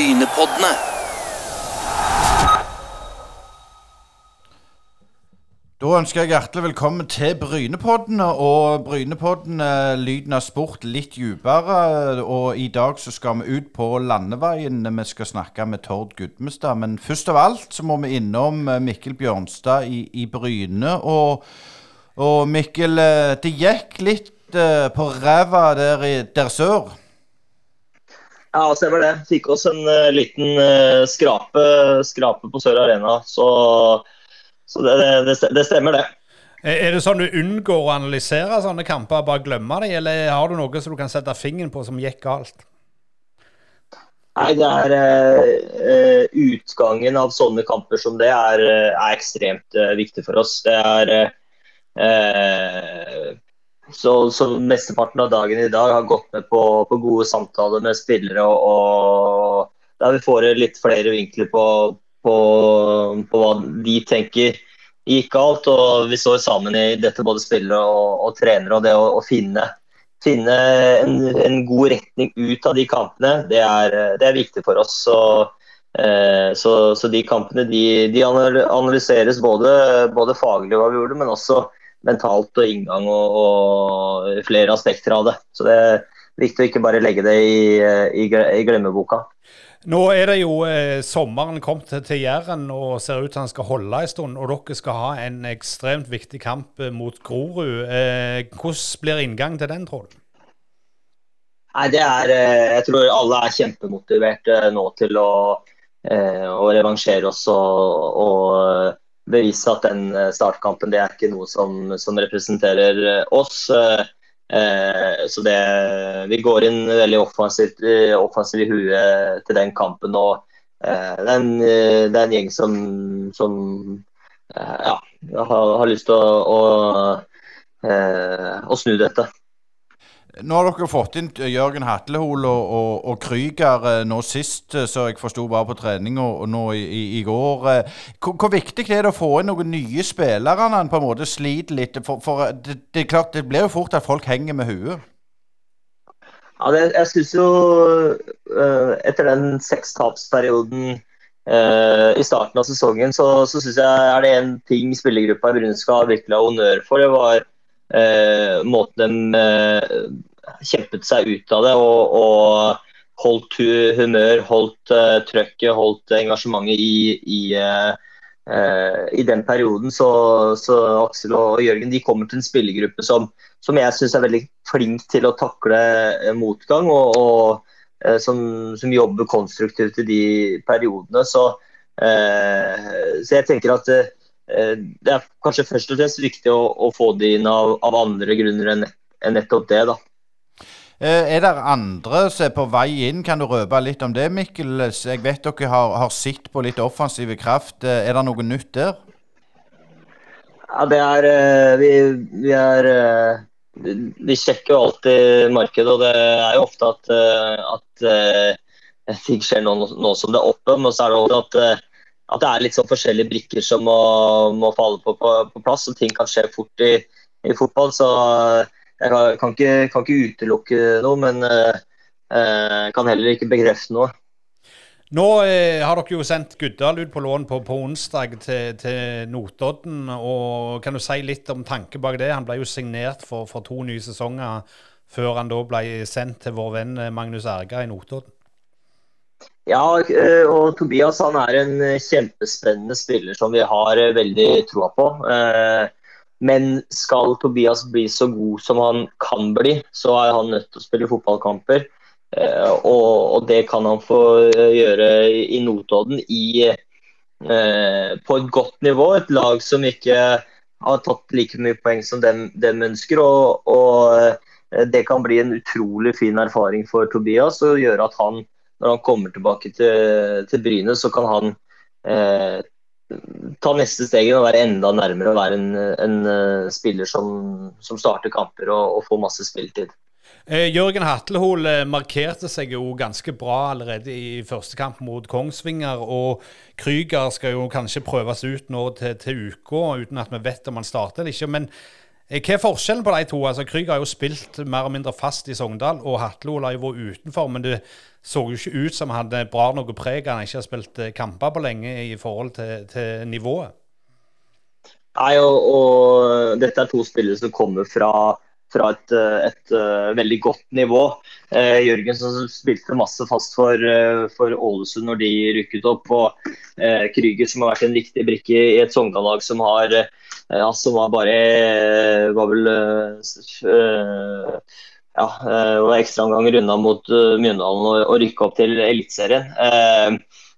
Brynepoddene. Da ønsker jeg hjertelig velkommen til Brynepoddene. Og Brynepoddene, lyden av sport litt dypere. Og i dag så skal vi ut på landeveien. Vi skal snakke med Tord Gudmestad. Men først av alt så må vi innom eh, Mikkel Bjørnstad i, i Bryne. Og, og Mikkel, eh, det gikk litt eh, på ræva der, der sør. Ja, stemmer det. Fikk oss en uh, liten uh, skrape, skrape, på Sør Arena. Så, så det, det, det, stemmer, det. Er det sånn du unngår å analysere sånne kamper, bare glemme dem, eller har du noe som du kan sette fingeren på som gikk galt? Nei, det er uh, Utgangen av sånne kamper som det er, er ekstremt viktig for oss. Det er så, så, mesteparten av dagen i dag har gått med på, på gode samtaler med spillere. og, og Der vi får litt flere vinkler på, på, på, hva de tenker gikk galt. og Vi står sammen i dette, både spillere og, og trenere. og Det å, å finne, finne en, en, god retning ut av de kampene, det er, det er viktig for oss. Så, eh, så, så de kampene de, de analyseres både, både faglig hva vi gjorde, men også mentalt og inngang og, og, flere aspekter av det. Så det er viktig å ikke bare legge det i, i, i glemmeboka. Nå er det jo eh, sommeren kommet til, til Jæren og ser ut til han skal holde en stund. Og dere skal ha en ekstremt viktig kamp eh, mot Grorud. Eh, hvordan blir inngang til den, tror du? Nei, det er, eh, Jeg tror alle er kjempemotivert eh, nå til å, å revansjere oss og, og bevise at den eh, startkampen det er ikke noe som, som representerer eh, oss. Eh, så det, Vi går inn veldig offensivt, offensivt i huet til den kampen. og det, er en, det, er en, gjeng som, som ja, har, har, lyst til å, å, å snu dette. Nå har dere fått inn Jørgen Hatlehol og, og, og Krüger eh, nå sist, eh, så jeg forsto bare på trening og, og nå i, i, i går. Eh, hvor, hvor, viktig er det å få inn noen nye spillere når på en måte sliter litt? For, for det, det, er klart, det blir jo fort at folk henger med huet. Ja, det, jeg syns jo etter den sekstapsperioden uh, i starten av sesongen, så, så syns jeg er det en ting spillergruppa i skal virkelig ha honnør for. Det var uh, måten de uh, kjempet seg ut av det og, og holdt humør, holdt uh, trøkket, holdt engasjementet i, i, uh, i den perioden. Så, så, Aksel og Jørgen de kommer til en spillergruppe som, som jeg syns er veldig flink til å takle motgang. og, og som, som, jobber konstruktivt i de periodene. Så, så jeg tenker at det er kanskje først og fremst viktig å, å få det inn av, av andre grunner enn nettopp det. da. Eh, er det andre som er på vei inn? Kan du røpe litt om det, Mikkel? Jeg vet dere har, har sett på litt offensive kraft. Eh, er det noe nytt der? Ja, det er eh, Vi, vi er Vi sjekker jo alltid markedet, og det er jo ofte at, at ting skjer nå, nå, som det er oppe. Men så er det også at, at det er litt sånn forskjellige brikker som må, må falle på, på, på, plass, og ting kan skje fort i, i fotball. så jeg kan ikke, kan ikke utelukke noe, men eh, kan heller ikke bekrefte noe. Nå eh, har dere jo sendt Guddal ut på lån på, på onsdag til, til, Notodden. og Kan du si litt om tanke bak det? Han ble jo signert for, for, to nye sesonger før han da ble sendt til vår venn eh, Magnus Erga i Notodden. Ja, og Tobias han er en kjempespennende spiller som vi har veldig troa på. Eh, men skal Tobias bli så god som han kan bli, så er han nødt til å spille fotballkamper. Eh, og, det kan han få eh, gjøre i Notodden i, eh, på et godt nivå. Et lag som ikke har tatt like mye poeng som dem, dem ønsker. Og, og det kan bli en utrolig fin erfaring for Tobias og gjøre at han, når han kommer tilbake til, til Bryne, så kan han eh, ta neste steget og være enda nærmere å være en, en uh, spiller som, som, starter kamper og, og får masse spilletid. Eh, Jørgen Hatlehol eh, markerte seg jo ganske bra allerede i første kamp mot Kongsvinger. Og Krüger skal jo kanskje prøves ut nå til, til uka, uten at vi vet om han starter eller ikke. Men Hva er forskjellen på de to? Altså, Krüger har jo spilt mer eller mindre fast i Sogndal, og Hatlo har jo vært utenfor. Men det så jo ikke ut som han hadde bra noe preg han ikke har spilt kamper på lenge i forhold til, til nivået. Nei, og, og, dette er to spillere som kommer fra fra et, eh, et, uh, veldig godt nivå. Uh, Jørgensen spilte masse fast for, uh, for, Ålesund når de rykket opp. Og uh, Krüger som har vært en viktig brikke i et Sogndal-lag som har ja, som var bare var vel ja, var ekstraomganger unna mot Mjøndalen og, og rykke opp til Eliteserien.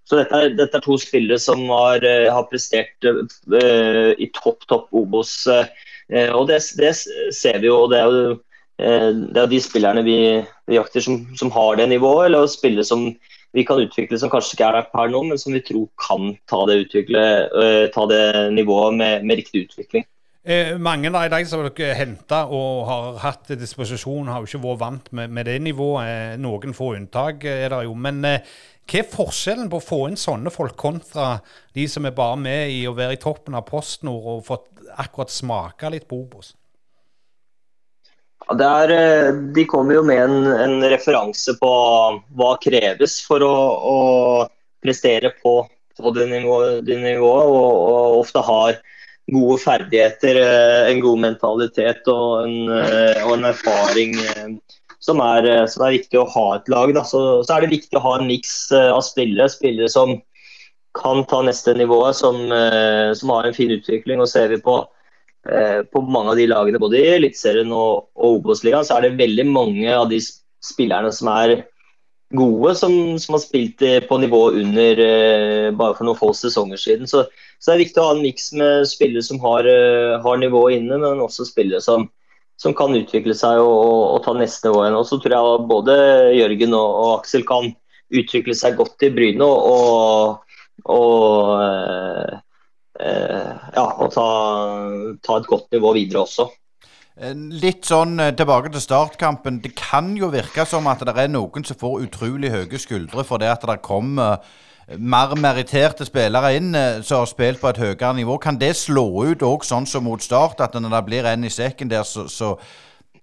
Så dette er, dette er, to spillere som har, har prestert i topp, topp Obos. Eh, og det, det, ser vi jo. og Det er jo eh, det er de spillerne vi, vi jakter som, som, har det nivået, eller spillere som vi kan utvikle som kanskje ikke er der per nå, men som vi tror kan ta det, utvikle, uh, ta det nivået med, med riktig utvikling. Eh, mange av de som dere henta og har hatt til disposisjon, har jo ikke vært vant med, med det nivået. Noen få unntak er det jo. Men eh, hva er forskjellen på å få inn sånne folk kontra de som er bare med i å være i toppen av PostNord og fått akkurat smake litt på Obos? Ja, er, eh, de kommer jo med en, en, referanse på hva kreves for å, å prestere på, på det nivået, det og, og, ofte har gode ferdigheter, eh, en god mentalitet og en, eh, og en erfaring som er, som er, viktig å ha et lag. Så, så, er det viktig å ha en miks av spillere. Spillere som kan ta neste nivå, som, eh, som har en fin utvikling. og Ser vi på, eh, på mange av de lagene både i Eliteserien og, og Obos-ligaen, så er det veldig mange av de spillerne som er gode, som, som har spilt på nivå under eh, bare for noen få sesonger siden. Så, så det er viktig å ha en miks med spillere som har, har nivået inne, men også spillere som, som kan utvikle seg og, og, og ta neste nivå igjen. Og så tror jeg både Jørgen og, og Aksel kan utvikle seg godt i Bryne. og, og, eh, eh, ja, og ta, ta, et godt nivå videre også. Eh, litt sånn tilbake til startkampen. Det kan jo virke som at det er noen som får utrolig høye skuldre for det at det kommer mer meritterte spillere inn som har spilt på et høyere nivå. Kan det slå ut òg sånn som mot Start, at når det blir en i sekken der, så, så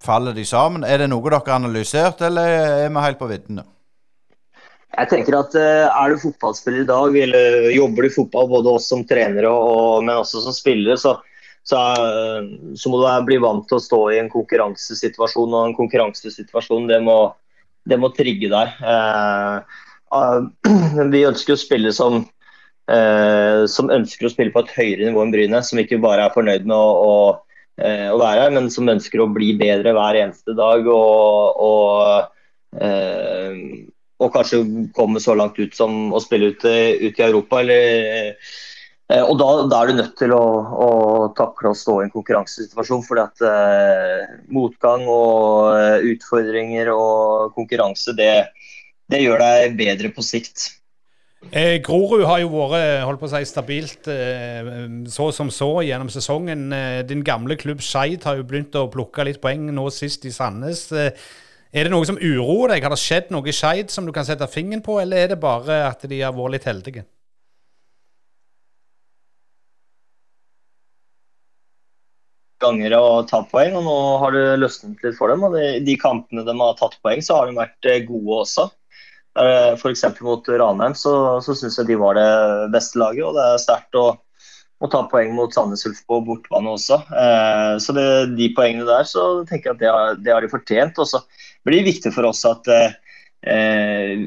faller de sammen? Er det noe dere har analysert, eller er vi helt på viddene? Jeg tenker at eh, Er du fotballspiller i dag, eller jobber du i fotball, både oss som trenere, og, men også som spillere, så, så, så, må du bli vant til å stå i en konkurransesituasjon. Og en konkurransesituasjon det må, det må trigge deg. Eh, eh vi ønsker å spille som, eh, som ønsker å spille på et høyere nivå enn Bryne. Som ikke bare er fornøyd med å, å, eh, å være her, men som ønsker å bli bedre hver eneste dag. og, og eh, og kanskje komme så langt ut som å spille ut, ut i Europa. Eller, eh, og da, da, er du nødt til å, å takle å stå i en konkurransesituasjon. fordi at eh, motgang og eh, utfordringer og konkurranse, det, det gjør deg bedre på sikt. Eh, Grorud har jo vært holdt på å si, stabilt eh, så som så gjennom sesongen. Eh, din gamle klubb Skeid har jo begynt å plukke litt poeng nå sist i Sandnes. Eh, er det noe som uroer deg? Har det skjedd noe i Skeid som du kan sette fingeren på, eller er det bare at de har vært litt heldige? ganger å ta poeng, og nå har det løsnet litt for dem. og De, de kampene de har tatt poeng, så har de vært eh, gode også. F.eks. mot Ranheim så, så syns jeg de var det beste laget. og Det er sterkt å, å, ta poeng mot Sandnes Ulf på bortbane også. Eh, så det, de poengene der så tenker jeg at det har, det har de fortjent. også blir viktig for oss at, eh,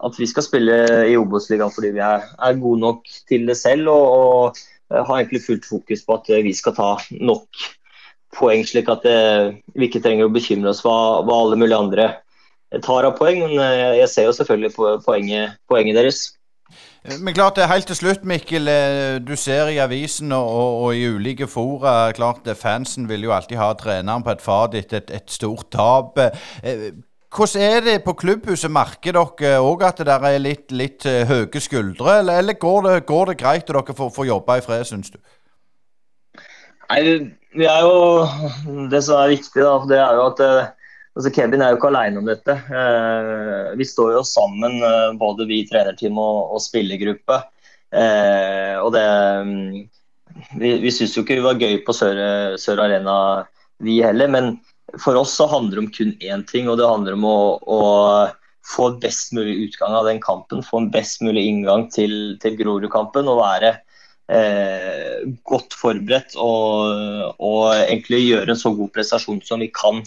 at vi skal spille i Obos-ligaen fordi vi er, er, gode nok til det selv. og, og har egentlig fullt fokus på at vi skal ta nok poeng, slik at eh, vi ikke trenger å bekymre oss hva, hva alle mulige andre tar av poeng. Men eh, jeg ser jo selvfølgelig poenget, poenget deres. Men klart det er helt til slutt, Mikkel. Eh, du ser i avisen og, og, i ulike fora klart Fansen vil jo alltid ha treneren på et fat etter et, et, stort tap. Eh, hvordan er det på klubbhuset? Merker dere òg at det er litt, litt eh, høye skuldre, eller, eller går, det, går, det, greit og dere får, får jobbe i fred, syns du? Nei, det er jo Det som er viktig, da, det er jo at altså Kevin er jo ikke alene om dette. Eh, vi står jo sammen, eh, både vi trenerteam og, og spillergruppe. Eh, og det Vi, vi syns jo ikke vi var gøy på Sør, Sør Arena vi heller. Men for oss så handler det om kun én ting, og det handler om å, å få best mulig utgang av den kampen. Få en best mulig inngang til, til Grorudkampen og være eh, godt forberedt og, og, egentlig gjøre en så god prestasjon som vi kan,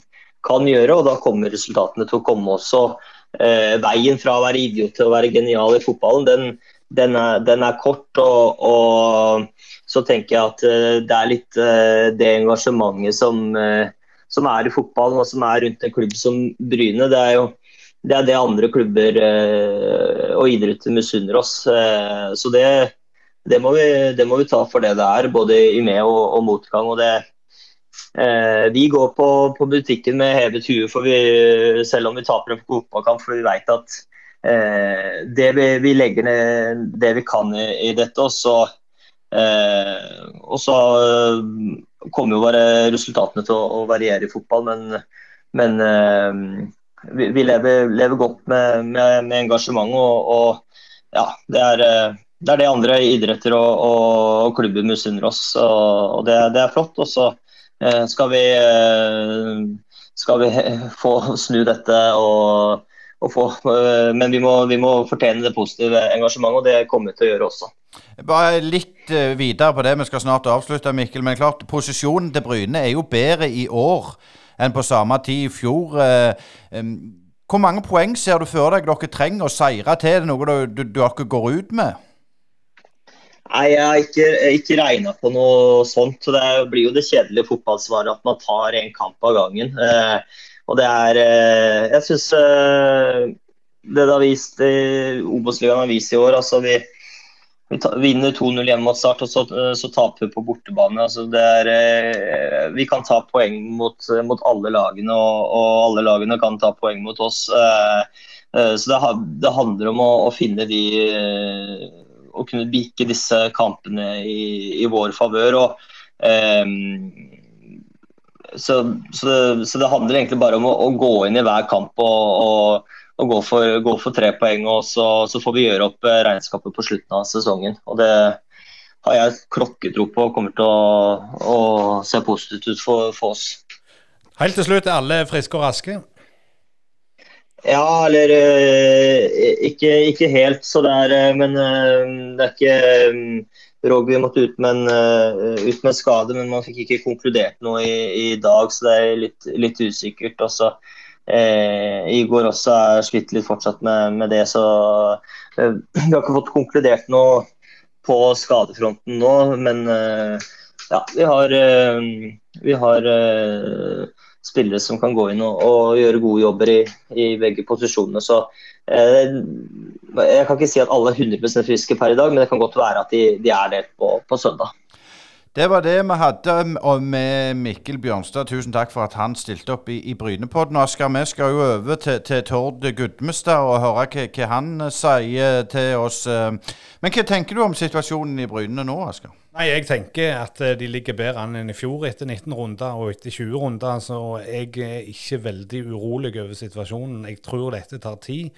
kan gjøre. Og da kommer resultatene til å komme også. Eh, veien fra å være idiot til å være genial i fotballen, den, den, er, den er, kort. Og, og, så tenker jeg at eh, det er litt eh, det engasjementet som, eh, som er i fotballen og som er rundt en klubb som Bryne. Det er jo det er det andre klubber eh, og idretter misunner oss. Eh, så det, det, må vi, det, må vi, ta for det det er, både i med- og, og motgang. og det eh, Vi går på, på, butikken med hevet hue selv om vi taper en fotballkamp, for vi vet at eh, det vi, vi, legger ned det vi kan i, i dette. Og så, eh, og så eh, kommer jo bare resultatene til å, å variere i fotball, men, men vi, vi lever, lever, godt med, med, med engasjement. Og, og, ja, det er, det er, det andre idretter og, og, og klubber misunner oss. Og, og det, det, er flott. Og så eh, skal vi, eh, skal vi få snu dette og, få, eh, Men vi må, vi må fortjene det positive engasjementet, og det kommer vi til å gjøre også. Bare litt videre på det, vi skal snart avslutte, Mikkel. Men klart, posisjonen til Bryne er jo bedre i år enn på samme tid i fjor. Eh, hvor mange poeng ser du for deg dere trenger å seire til? Er det noe dere går ut med? Nei, Jeg har ikke, ikke regna på noe sånt. Det blir jo det kjedelige fotballsvaret at man tar en kamp av gangen. Eh, og det er eh, Jeg syns det det har vist Obos-ligaen har vist i år altså vi, vi vinner 2-0 hjemme mot Start, og så, eh, så, taper vi på bortebane. Altså er, eh, vi kan ta poeng mot, mot alle lagene, og, og, alle lagene kan ta poeng mot oss. Eh, så det, det handler om å, å, finne de Å kunne bikke disse kampene i, i vår favør. Så, så, det, så, det, handler egentlig bare om å, å gå inn i hver kamp og, og og gå for, gå for, tre poeng. og så, så, får vi gjøre opp eh, regnskapet på slutten av sesongen. og Det har jeg klokketro på kommer til å, å se positivt ut for, for, oss. Helt til slutt, er alle friske og raske? Ja, eller eh, ikke, ikke helt så der, er men det er ikke Rogby måtte ut med, en, ut med en skade, men man fikk ikke konkludert noe i, i dag, så det er litt, litt usikkert. Også. Eh, Igor også er slitt litt fortsatt med, med det, så eh, vi har ikke fått konkludert noe på skadefronten nå. Men eh, ja, vi har, eh, vi har eh, spillere som kan gå inn og, og gjøre gode jobber i, i begge posisjonene. Så eh, jeg kan ikke si at alle er 100% friske per i dag, men det kan godt være at de, de er det på, på søndag. Det var det vi hadde med Mikkel Bjørnstad. Tusen takk for at han stilte opp i, i Brynepodden. Asker, vi skal jo over til, til Tord Gudmestad og høre hva, hva, han sier til oss. Men hva tenker du om situasjonen i Bryne nå, Asker? Nei, Jeg tenker at eh, de ligger bedre an enn i fjor etter 19 runder og etter 20 runder. Så jeg er ikke veldig urolig over situasjonen. Jeg tror dette tar tid.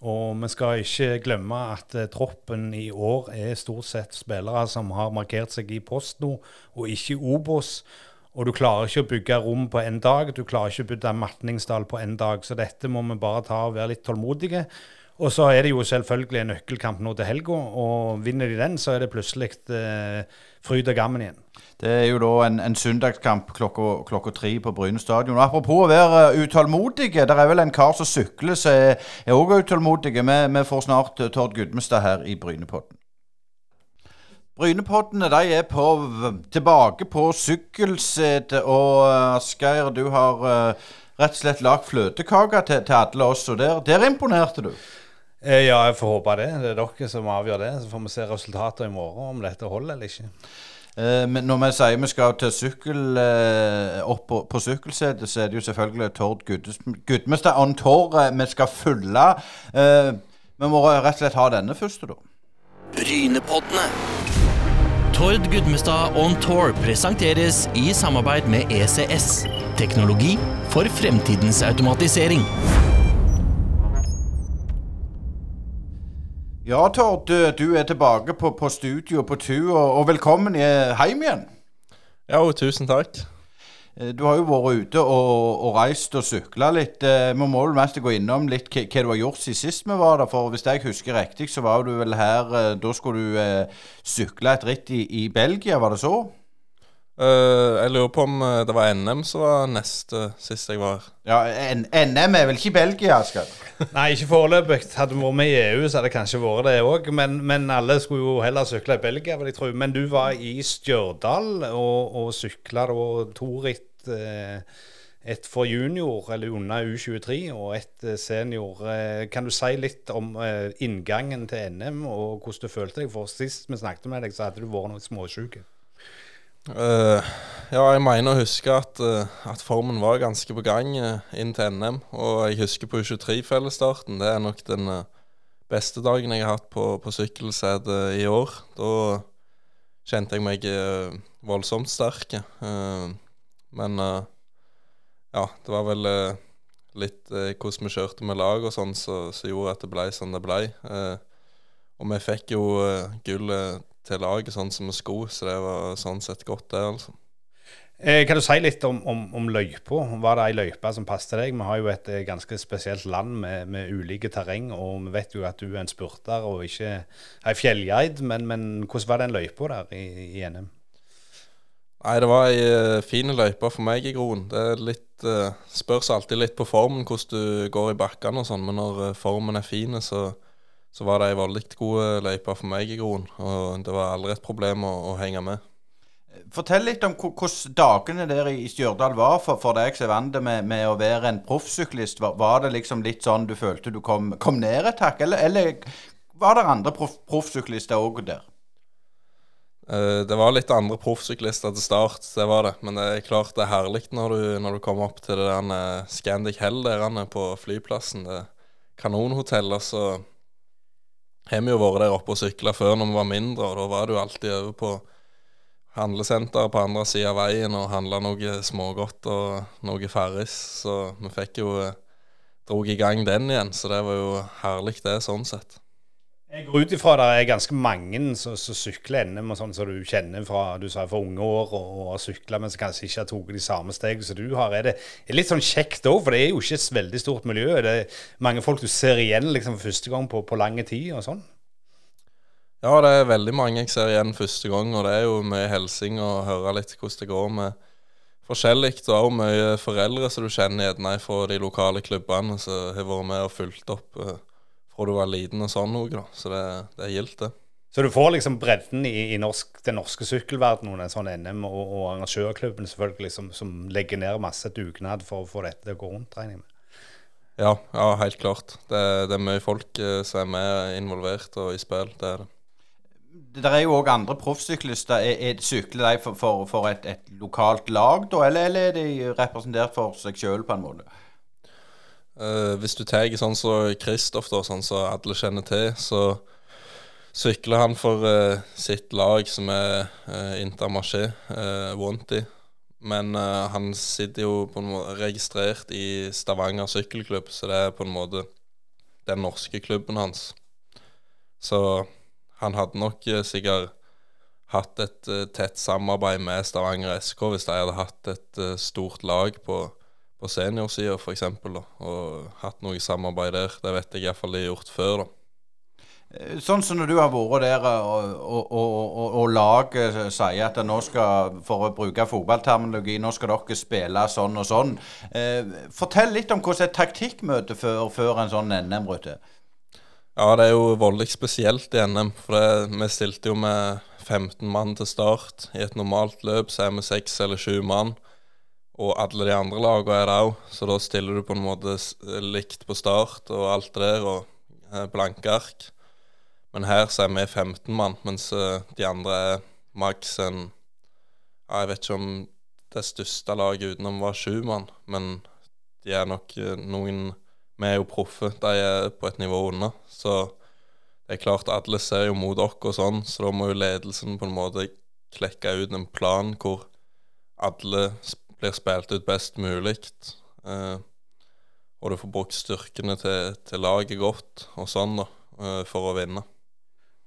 Og vi skal ikke glemme at eh, troppen i år er stort sett spillere som har markert seg i Posto og ikke i Obos. Og du klarer ikke å bygge rom på én dag. Du klarer ikke å bygge Matningsdal på én dag. Så dette må vi bare ta og være litt tålmodige. Og så er det jo selvfølgelig en nøkkelkamp nå til helga, og vinner de den, så er det plutselig eh, fryd og gammen igjen. Det er jo da en, en søndagskamp klokka, klokka tre på Bryne stadion. Og Apropos å være utålmodige. Det er vel en kar som sykler som er òg utålmodig. Vi, vi får snart Tord Gudmestad her i Brynepodden. Brynepoddene de er på, tilbake på sykkelsetet. Og Asgeir, du har rett og slett lagd fløtekake til, til, alle oss, og der, der imponerte du. Eh, ja, jeg får håpe det. Det er dere som avgjør det. Så får vi se resultater i morgen, om dette holder eller ikke. Eh, men når vi sier vi skal til sykkel eh, opp på, på sykkelsetet, så er det jo selvfølgelig Tord Gudmestad on tour vi skal følge. Eh, vi må rett og slett ha denne først, da. Brynepoddene. Tord Gudmestad on tour presenteres i samarbeid med ECS. Teknologi for fremtidens automatisering. Ja, Tord, du er tilbake på, på studio på tur, og, og velkommen hjem igjen. Ja, tusen takk. Eh, Du har jo vært ute og, og reist og sykla litt. Eh, Vi må vel mest gå innom litt hva du har gjort siden sist vi var der. For hvis jeg husker riktig, så var du vel her eh, Da skulle du eh, sykle et ritt i, i Belgia, var det så? Eh, jeg lurer på om eh, det var NM som var neste sist jeg var her. Ja, N NM er vel ikke i Belgia, Asker? Nei, ikke foreløpig. Hadde vi vært med i EU, så hadde det kanskje vært det òg. Men, men alle skulle jo heller sykle i Belgia, vil jeg tro. Men du var i Stjørdal og, og sykla da to ritt. Eh, et for junior, eller under U23, og et senior. Kan du si litt om inngangen til NM, og hvordan du følte deg? For sist vi snakket med deg, så hadde du vært noe småsjuk. Eh, ja, jeg mener å huske at, uh, at formen var ganske på gang uh, inn til NM. Og jeg husker på U23-fellesstarten. Det er nok den beste dagen jeg har hatt på, på sykkelsetet i år. Da kjente jeg meg voldsomt sterk. Men ja, det var vel litt hvordan vi kjørte med lag og sånn som gjorde at det ble som det ble. Og vi fikk jo gullet til laget sånn som med sko. så det var sånn sett godt, det, altså. Eh, kan du si litt om, om, om løypa? Var det ei løype som passet deg? Vi har jo et eh, ganske spesielt land med, med ulike terreng, og vi vet jo at du er en spurter og ikke ei fjellgeit. Men, men hvordan var den løypa der i, i NM? Nei, det var ei eh, fin løype for meg i Groen. Det er litt eh, Spørs alltid litt på formen hvordan du går i bakkene og sånn, men når formen er fin, så, så var det ei veldig god løype for meg i Groen. Og det var aldri et problem å, å henge med. Fortell litt om hvordan dagene der i Stjørdal var for, for deg som er vant med, med å være en proffsyklist. Var, var det liksom litt sånn du følte du kom, kom ned et hakk, eller, eller var det andre proff, proffsyklister òg der? Eh, Det var litt andre proffsyklister til start, det var det. Men det er klart det er herlig når du, når du kommer opp til det der eh, Scandic Hell der er på flyplassen. Det er kanonhotell. Og så har vi jo vært der oppe og sykla før når vi var mindre, og da var du alltid over på handlesenteret på andre sida av veien og handla noe smågodt og noe Farris. Så vi fikk jo eh, drog i gang den igjen, så det var jo herlig det, sånn sett. Jeg går ut ifra det er ganske mange som sykler NM og sånn som du kjenner fra du sa for unge år og, har sykla, men som kanskje ikke har tatt de samme stegene som du har. Er det er litt sånn kjekt òg, for det er jo ikke et veldig stort miljø. Det er mange folk du ser igjen liksom første gang på, på lange tid og sånn. Ja, det er veldig mange jeg ser igjen første gang, og det er jo mye hilsing og høre litt hvordan det går med forskjellig. Og også mye foreldre som du kjenner gjerne fra de lokale klubbene som har vært med og fulgt opp eh, fra du var liten og sånn noe, da. Så det, det er gildt, det. Så du får liksom bredden i, i norsk, den norske sykkelverdenen, en sånn NM, og, og arrangørklubben selvfølgelig, som, som legger ned masse dugnad for å få dette til å gå rundt, regner jeg med. Ja, ja helt klart. Det, det er mye folk eh, som er med involvert og i spill. Det er det. Det der er jo òg andre proffsyklister. Er, er, sykler de for, for, for et, et lokalt lag, da, eller, eller er de representert for seg sjøl, på en måte? Eh, hvis du tar sånn som Kristoff, sånn som alle kjenner til, så sykler han for uh, sitt lag, som er uh, Intermarché, uh, Wanty. Men han sitter jo på en måte registrert i Stavanger sykkelklubb, så det er på en måte den norske klubben hans. Så han hadde nok sikkert hatt et tett samarbeid med Stavanger SK hvis de hadde hatt et stort lag på, på seniorsida f.eks. Og hatt noe samarbeid der. Det vet jeg iallfall de har gjort før. da. Eh, Sånn som når du har vært der og, og, og, og, og laget sier at nå skal, for å bruke fotballterminologi, nå skal dere spille sånn og sånn. Eh, fortell litt om hvordan et taktikkmøte før, før en sånn NM-rute. Ja, det er jo voldelig spesielt i NM. For det, vi stilte jo med 15 mann til start. I et normalt løp så er vi seks eller sju mann. Og alle de andre lagene er det òg, så da stiller du på en måte likt på start og alt det der, og eh, blanke ark. Men her så er vi 15 mann, mens eh, de andre er maks en Jeg vet ikke om det største laget utenom var sju mann, men de er nok eh, noen Vi er jo proffe, de er på et nivå unna. Så det er klart alle ser jo mot oss og sånn, så da må jo ledelsen på en måte klekke ut en plan hvor alle s- blir spilt ut best mulig. Eh, og du får brukt styrkene til, til laget godt og sånn, da, eh, for å vinne.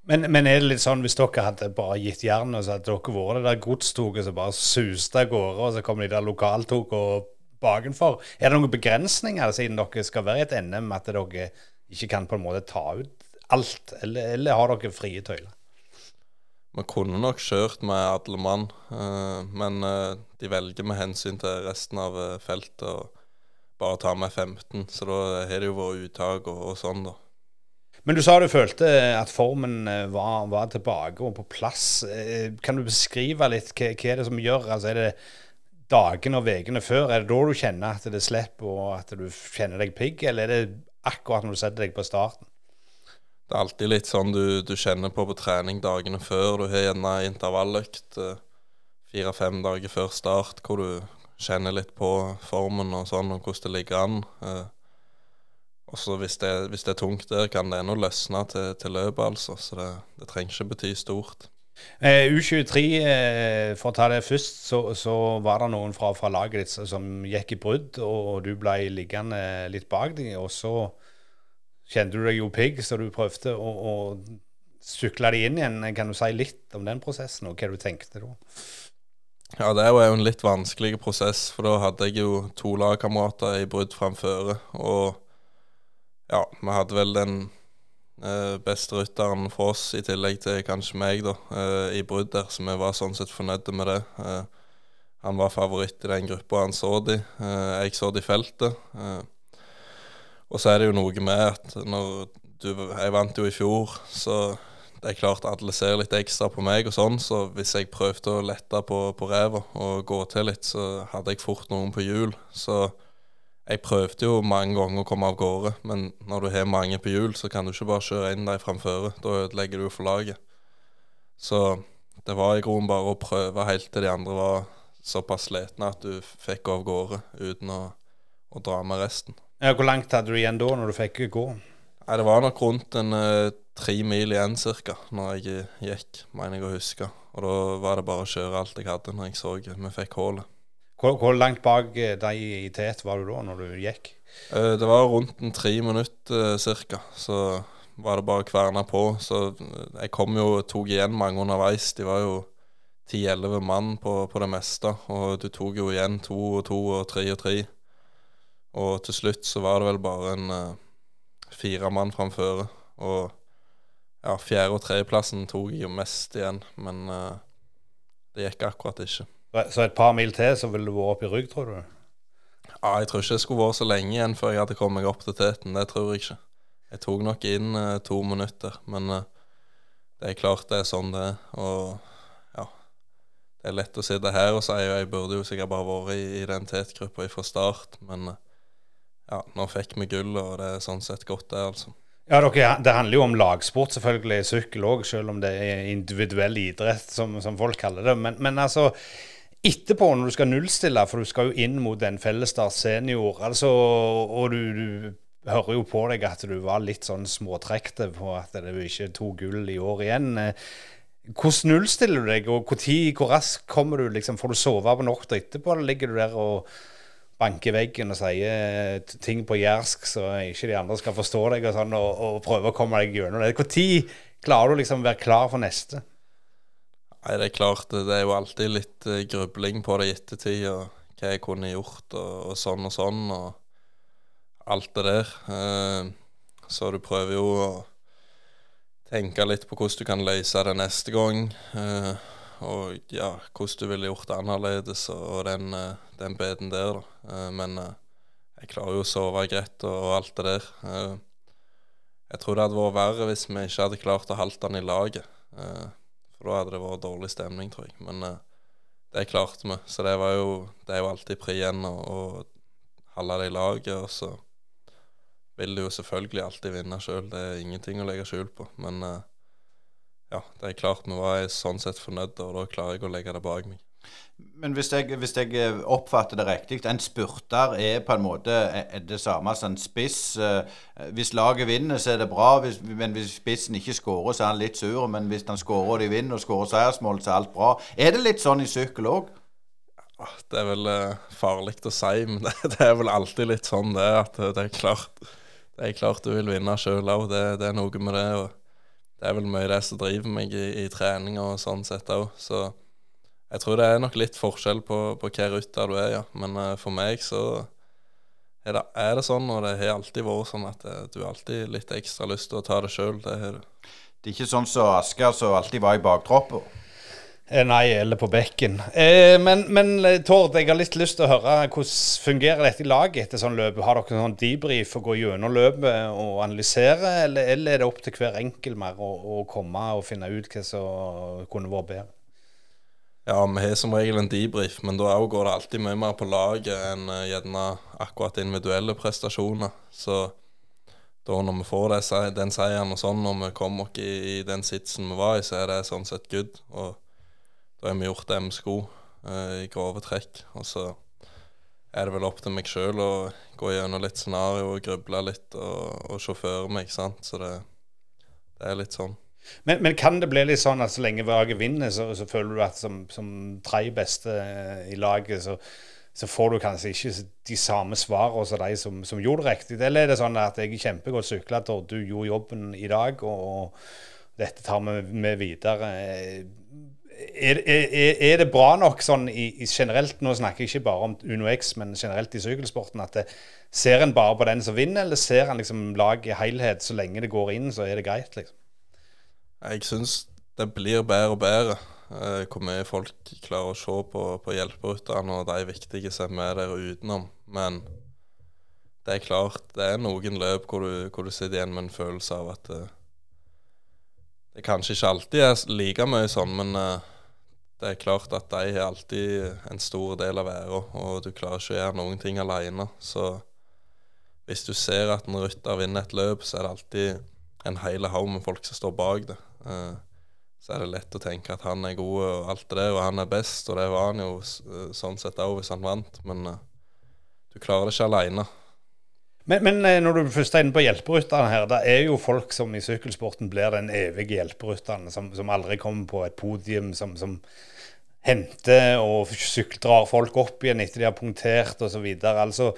Men, men er det litt sånn hvis dere hadde bare gitt jernet, så hadde dere vært det der godstoget som bare suste av gårde, og så kom de der lokaltogene bakenfor? Er det noen begrensninger siden dere skal være i et NM, at dere ikke kan på en måte ta ut alt, eller, eller har dere frie tøyler? Vi kunne nok kjørt med alle mann, eh, men eh, de velger med hensyn til resten av eh, feltet å bare ta med 15. Så da har det jo vært uttak og, og sånn, da. Men du sa du følte at formen var, var tilbake og på plass. Kan du beskrive litt hva, hva er det som gjør? Altså, er det dagene og ukene før? Er det da du kjenner at det slipper og at du kjenner deg pigg, eller er det akkurat når du setter deg på starten? Det er alltid litt sånn du, du kjenner på på trening dagene før. Du har gjerne intervalløkt eh, fire-fem dager før start, hvor du kjenner litt på formen og sånn, og hvordan det ligger an. Eh, og så hvis, hvis, det er tungt der, kan det ennå løsne til, til løpet, altså. Så det, det, trenger ikke bety stort. Eh, U23, eh, for å ta det først, så, så var det noen fra, fra, laget ditt som gikk i brudd, og, du ble liggende litt bak dem. Og så kjente du deg jo pigg, så du prøvde å, å sykle de inn igjen. Kan du si litt om den prosessen, og hva du tenkte da? Ja, det er jo en litt vanskelig prosess, for da hadde jeg jo to lagkamerater i brudd framføre. Og ja, vi hadde vel den eh, beste rytteren for oss, i tillegg til kanskje meg, da, eh, i brudd der, så vi var sånn sett fornøyde med det. Eh, han var favoritt i den gruppa han så de. Eh, jeg så de i feltet. Og så er det jo noe med at når du Jeg vant jo i fjor, så det er klart alle ser litt ekstra på meg og sånn, så hvis jeg prøvde å lette på, på ræva og gå til litt, så hadde jeg fort noen på hjul. Så jeg prøvde jo mange ganger å komme av gårde, men når du har mange på hjul, så kan du ikke bare kjøre inn dem framføre. Da ødelegger du for laget. Så det var i grunnen bare å prøve helt til de andre var såpass slitne at du fikk av gårde uten å, å, dra med resten. Ja, hvor langt hadde du igjen da, når du fikk gå? Nei, Det var nok rundt en uh, tre mil igjen ca. når jeg gikk, mener jeg å huske. Og da var det bare å kjøre alt jeg hadde når jeg så vi fikk hullet. Hvor, hvor, langt bak eh, deg i tet var du da, når du gikk? Uh, det var rundt en tre minutter uh, ca. Så var det bare å kverne på. Så jeg kom jo og tok igjen mange underveis. De var jo ti-elleve mann på, på, det meste. Og du tok jo igjen to og to og tre og tre. Og til slutt så var det vel bare en uh, fire mann framføre. Og ja, fjerde- og tredjeplassen tok jeg jo mest igjen, men uh, det gikk akkurat ikke. Så et par mil til, så ville du vært opp i rygg, tror du? Ja, jeg tror ikke det skulle vært så lenge igjen før jeg hadde kommet meg opp til teten. Det tror jeg ikke. Jeg tok nok inn uh, to minutter, men uh, det er klart det er sånn det er. Og ja, det er lett å sitte her og si og jeg burde jo sikkert bare vært i, den tetgruppa fra start, men uh, ja, nå fikk vi gull, og det er sånn sett godt, det, altså. Ja, Det handler jo om lagsport, selvfølgelig, sykkel òg, selv om det er individuell idrett, som, som folk kaller det. Men, men altså, etterpå, når du skal nullstille, for du skal jo inn mot en fellesstart senior, altså, og du, du, hører jo på deg at du var litt sånn småtrekte på at det ikke tok gull i år igjen. Hvordan nullstiller du deg, og hvor, tid, hvor raskt kommer du? liksom, Får du sove på natta etterpå, eller ligger du der og banker veggen og sier ting på jærsk så ikke de andre skal forstå deg, og, sånn, og, og prøver å komme deg gjennom det? Når klarer du liksom å være klar for neste? Nei, det er klart. Det er jo alltid litt uh, grubling på det i ettertid, og hva jeg kunne gjort, og, og, sånn og sånn, og alt det der. Uh, så du prøver jo å tenke litt på hvordan du kan løse det neste gang. Og ja, hvordan du ville gjort det annerledes, og, den, den beden der, da. men jeg klarer jo å sove greit og, og alt det der. jeg tror det hadde vært verre hvis vi ikke hadde klart å holde den i laget. For da hadde det vært dårlig stemning, tror jeg. Men det klarte vi. Så det, var jo, det er jo alltid pri igjen å, holde det i laget. Og så vil du jo selvfølgelig alltid vinne sjøl. Det er ingenting å legge skjul på. Men ja, det er klart vi var sånn sett fornøyd, og da klarer jeg å legge det bak meg. Men hvis jeg, hvis jeg, eh, oppfatter det riktig, en spurter er på en måte det samme som en spiss. Eh, hvis laget vinner, så er det bra, hvis, men hvis spissen ikke skårer, så er han litt sur. Men hvis han skårer og de vinner, og skårer seiersmål, så er alt bra. Er det litt sånn i sykkel òg? Det er vel farlig å si, men det, det, er vel alltid litt sånn det at det er klart, det er klart du vil vinne sjøl òg. Det, det, er noe med det. og det er vel mye det som driver meg i, i trening og sånn sett òg. Så jeg tror det er nok litt forskjell på, på hvilken rytter du er, ja. Men uh, for meg så er det, er det, sånn, og det har alltid vært sånn at det, du har alltid litt ekstra lyst til å ta det sjøl. Det har du. Det er ikke sånn som så Asker som alltid var i baktroppen? Eh, nei, eller på bekken. Eh, men, men Tord, jeg har litt lyst til å høre hvordan fungerer dette i laget etter sånn løp? Har dere sånn debrief å gå gjennom løpet og analysere, eller, eller, er det opp til hver enkelt mer å, å komme og finne ut hva som kunne vært bedre? Ja, vi har som regel en debrief, men da går det alltid mye mer på laget enn uh, gjerne akkurat individuelle prestasjoner. Så da når vi får det, den seieren og sånn, når vi kommer oss i, i, den sitsen vi var i, så er det sånn sett good. Og da har vi gjort det skulle, uh, i grove trekk. Og så er det vel opp til meg sjøl å gå gjennom litt scenario og gruble litt og, og sjåføre meg, ikke sant. Så det, det er litt sånn. Men, men, kan det bli litt sånn at så lenge Vage vinner, så, så, føler du at som, som tre beste eh, i laget, så, så, får du kanskje ikke de samme svarene som de som, som, gjorde det riktig? Eller er det sånn at jeg er kjempegodt sykla, du gjorde jobben i dag, og, og dette tar vi med videre? Er, er, er, det bra nok sånn i, i, generelt, nå snakker jeg ikke bare om Uno X, men generelt i sykkelsporten, at det, ser en bare på den som vinner, eller ser en liksom lag i helhet? Så lenge det går inn, så er det greit, liksom? Jeg syns det blir bedre og bedre eh, hvor mye folk klarer å se på, på hjelperytterne og de viktige som er der utenom. Men det er klart, det er noen løp hvor du, hvor du sitter igjen med en følelse av at eh, det kanskje ikke alltid er like mye sånn, men eh, det er klart at de har alltid en stor del av æra, og du klarer ikke å gjøre noen ting alene. Så hvis du ser at en rytter vinner et løp, så er det alltid en hel haug med folk som står bak det. Eh, så er det lett å tenke at han er god og alt det der, og han er best, og det var han jo eh, sånn sett òg hvis han vant, men eh, du klarer det ikke aleine. Men, men, når du først er inne på hjelperytterne her, det er jo folk som i sykkelsporten blir den evige hjelperytteren, som, som, aldri kommer på et podium, som, som henter og drar folk opp igjen etter de har punktert osv. Altså,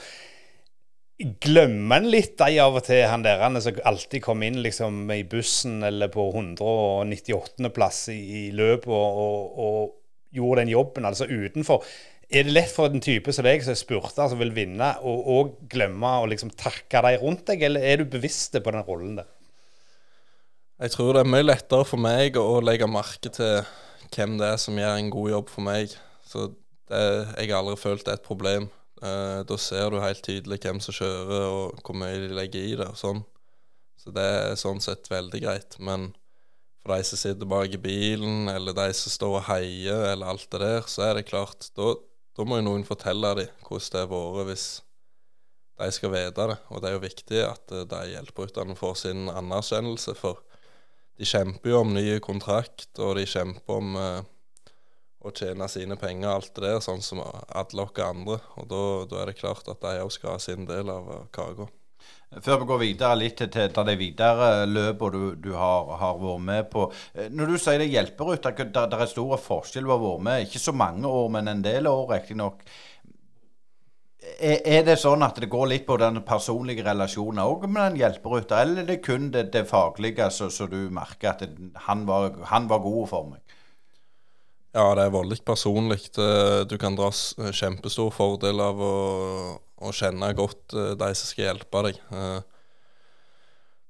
Glemmer en litt de av og til, han der han som alltid kom inn liksom i bussen eller på 198.-plass i, i løpet og, og, og, gjorde den jobben, altså utenfor. Er det lett for en type som deg, som er spurter, som vil vinne, å glemme å liksom takke de rundt deg, eller er du bevisst på den rollen der? Jeg tror det er mye lettere for meg å legge merke til hvem det er som gjør en god jobb for meg. Så det, jeg har aldri følt det er et problem. Eh, da ser du helt tydelig hvem som kjører, og hvor mye de legger i det. og sånn. Så det er sånn sett veldig greit. Men for de som sitter bak i bilen, eller de som står og heier, eller alt det der, så er det klart Da, da må jo noen fortelle dem hvordan det har vært hvis de skal vite det. Og det er jo viktig at uh, de hjelperytterne får sin anerkjennelse, for de kjemper jo om ny kontrakt, og de kjemper om uh, å tjene sine penger og alt det der, sånn som alle oss andre. Og da er det klart at de òg skal ha sin del av kaka. Før vi går videre litt til, til de videre løpene du, du har, har, vært med på. Eh, når du sier det hjelper ut, at det, er store forskjell på å være med, ikke så mange år, men en del år riktignok. Er, det sånn at det går litt på den personlige relasjonen òg med den hjelperuta, eller er det kun det, det faglige som du merker at det, han, var, han var god for meg? Ja, det er voldelig personlig. Du kan dra kjempestor fordel av å, å, kjenne godt eh, de som skal hjelpe deg. Eh,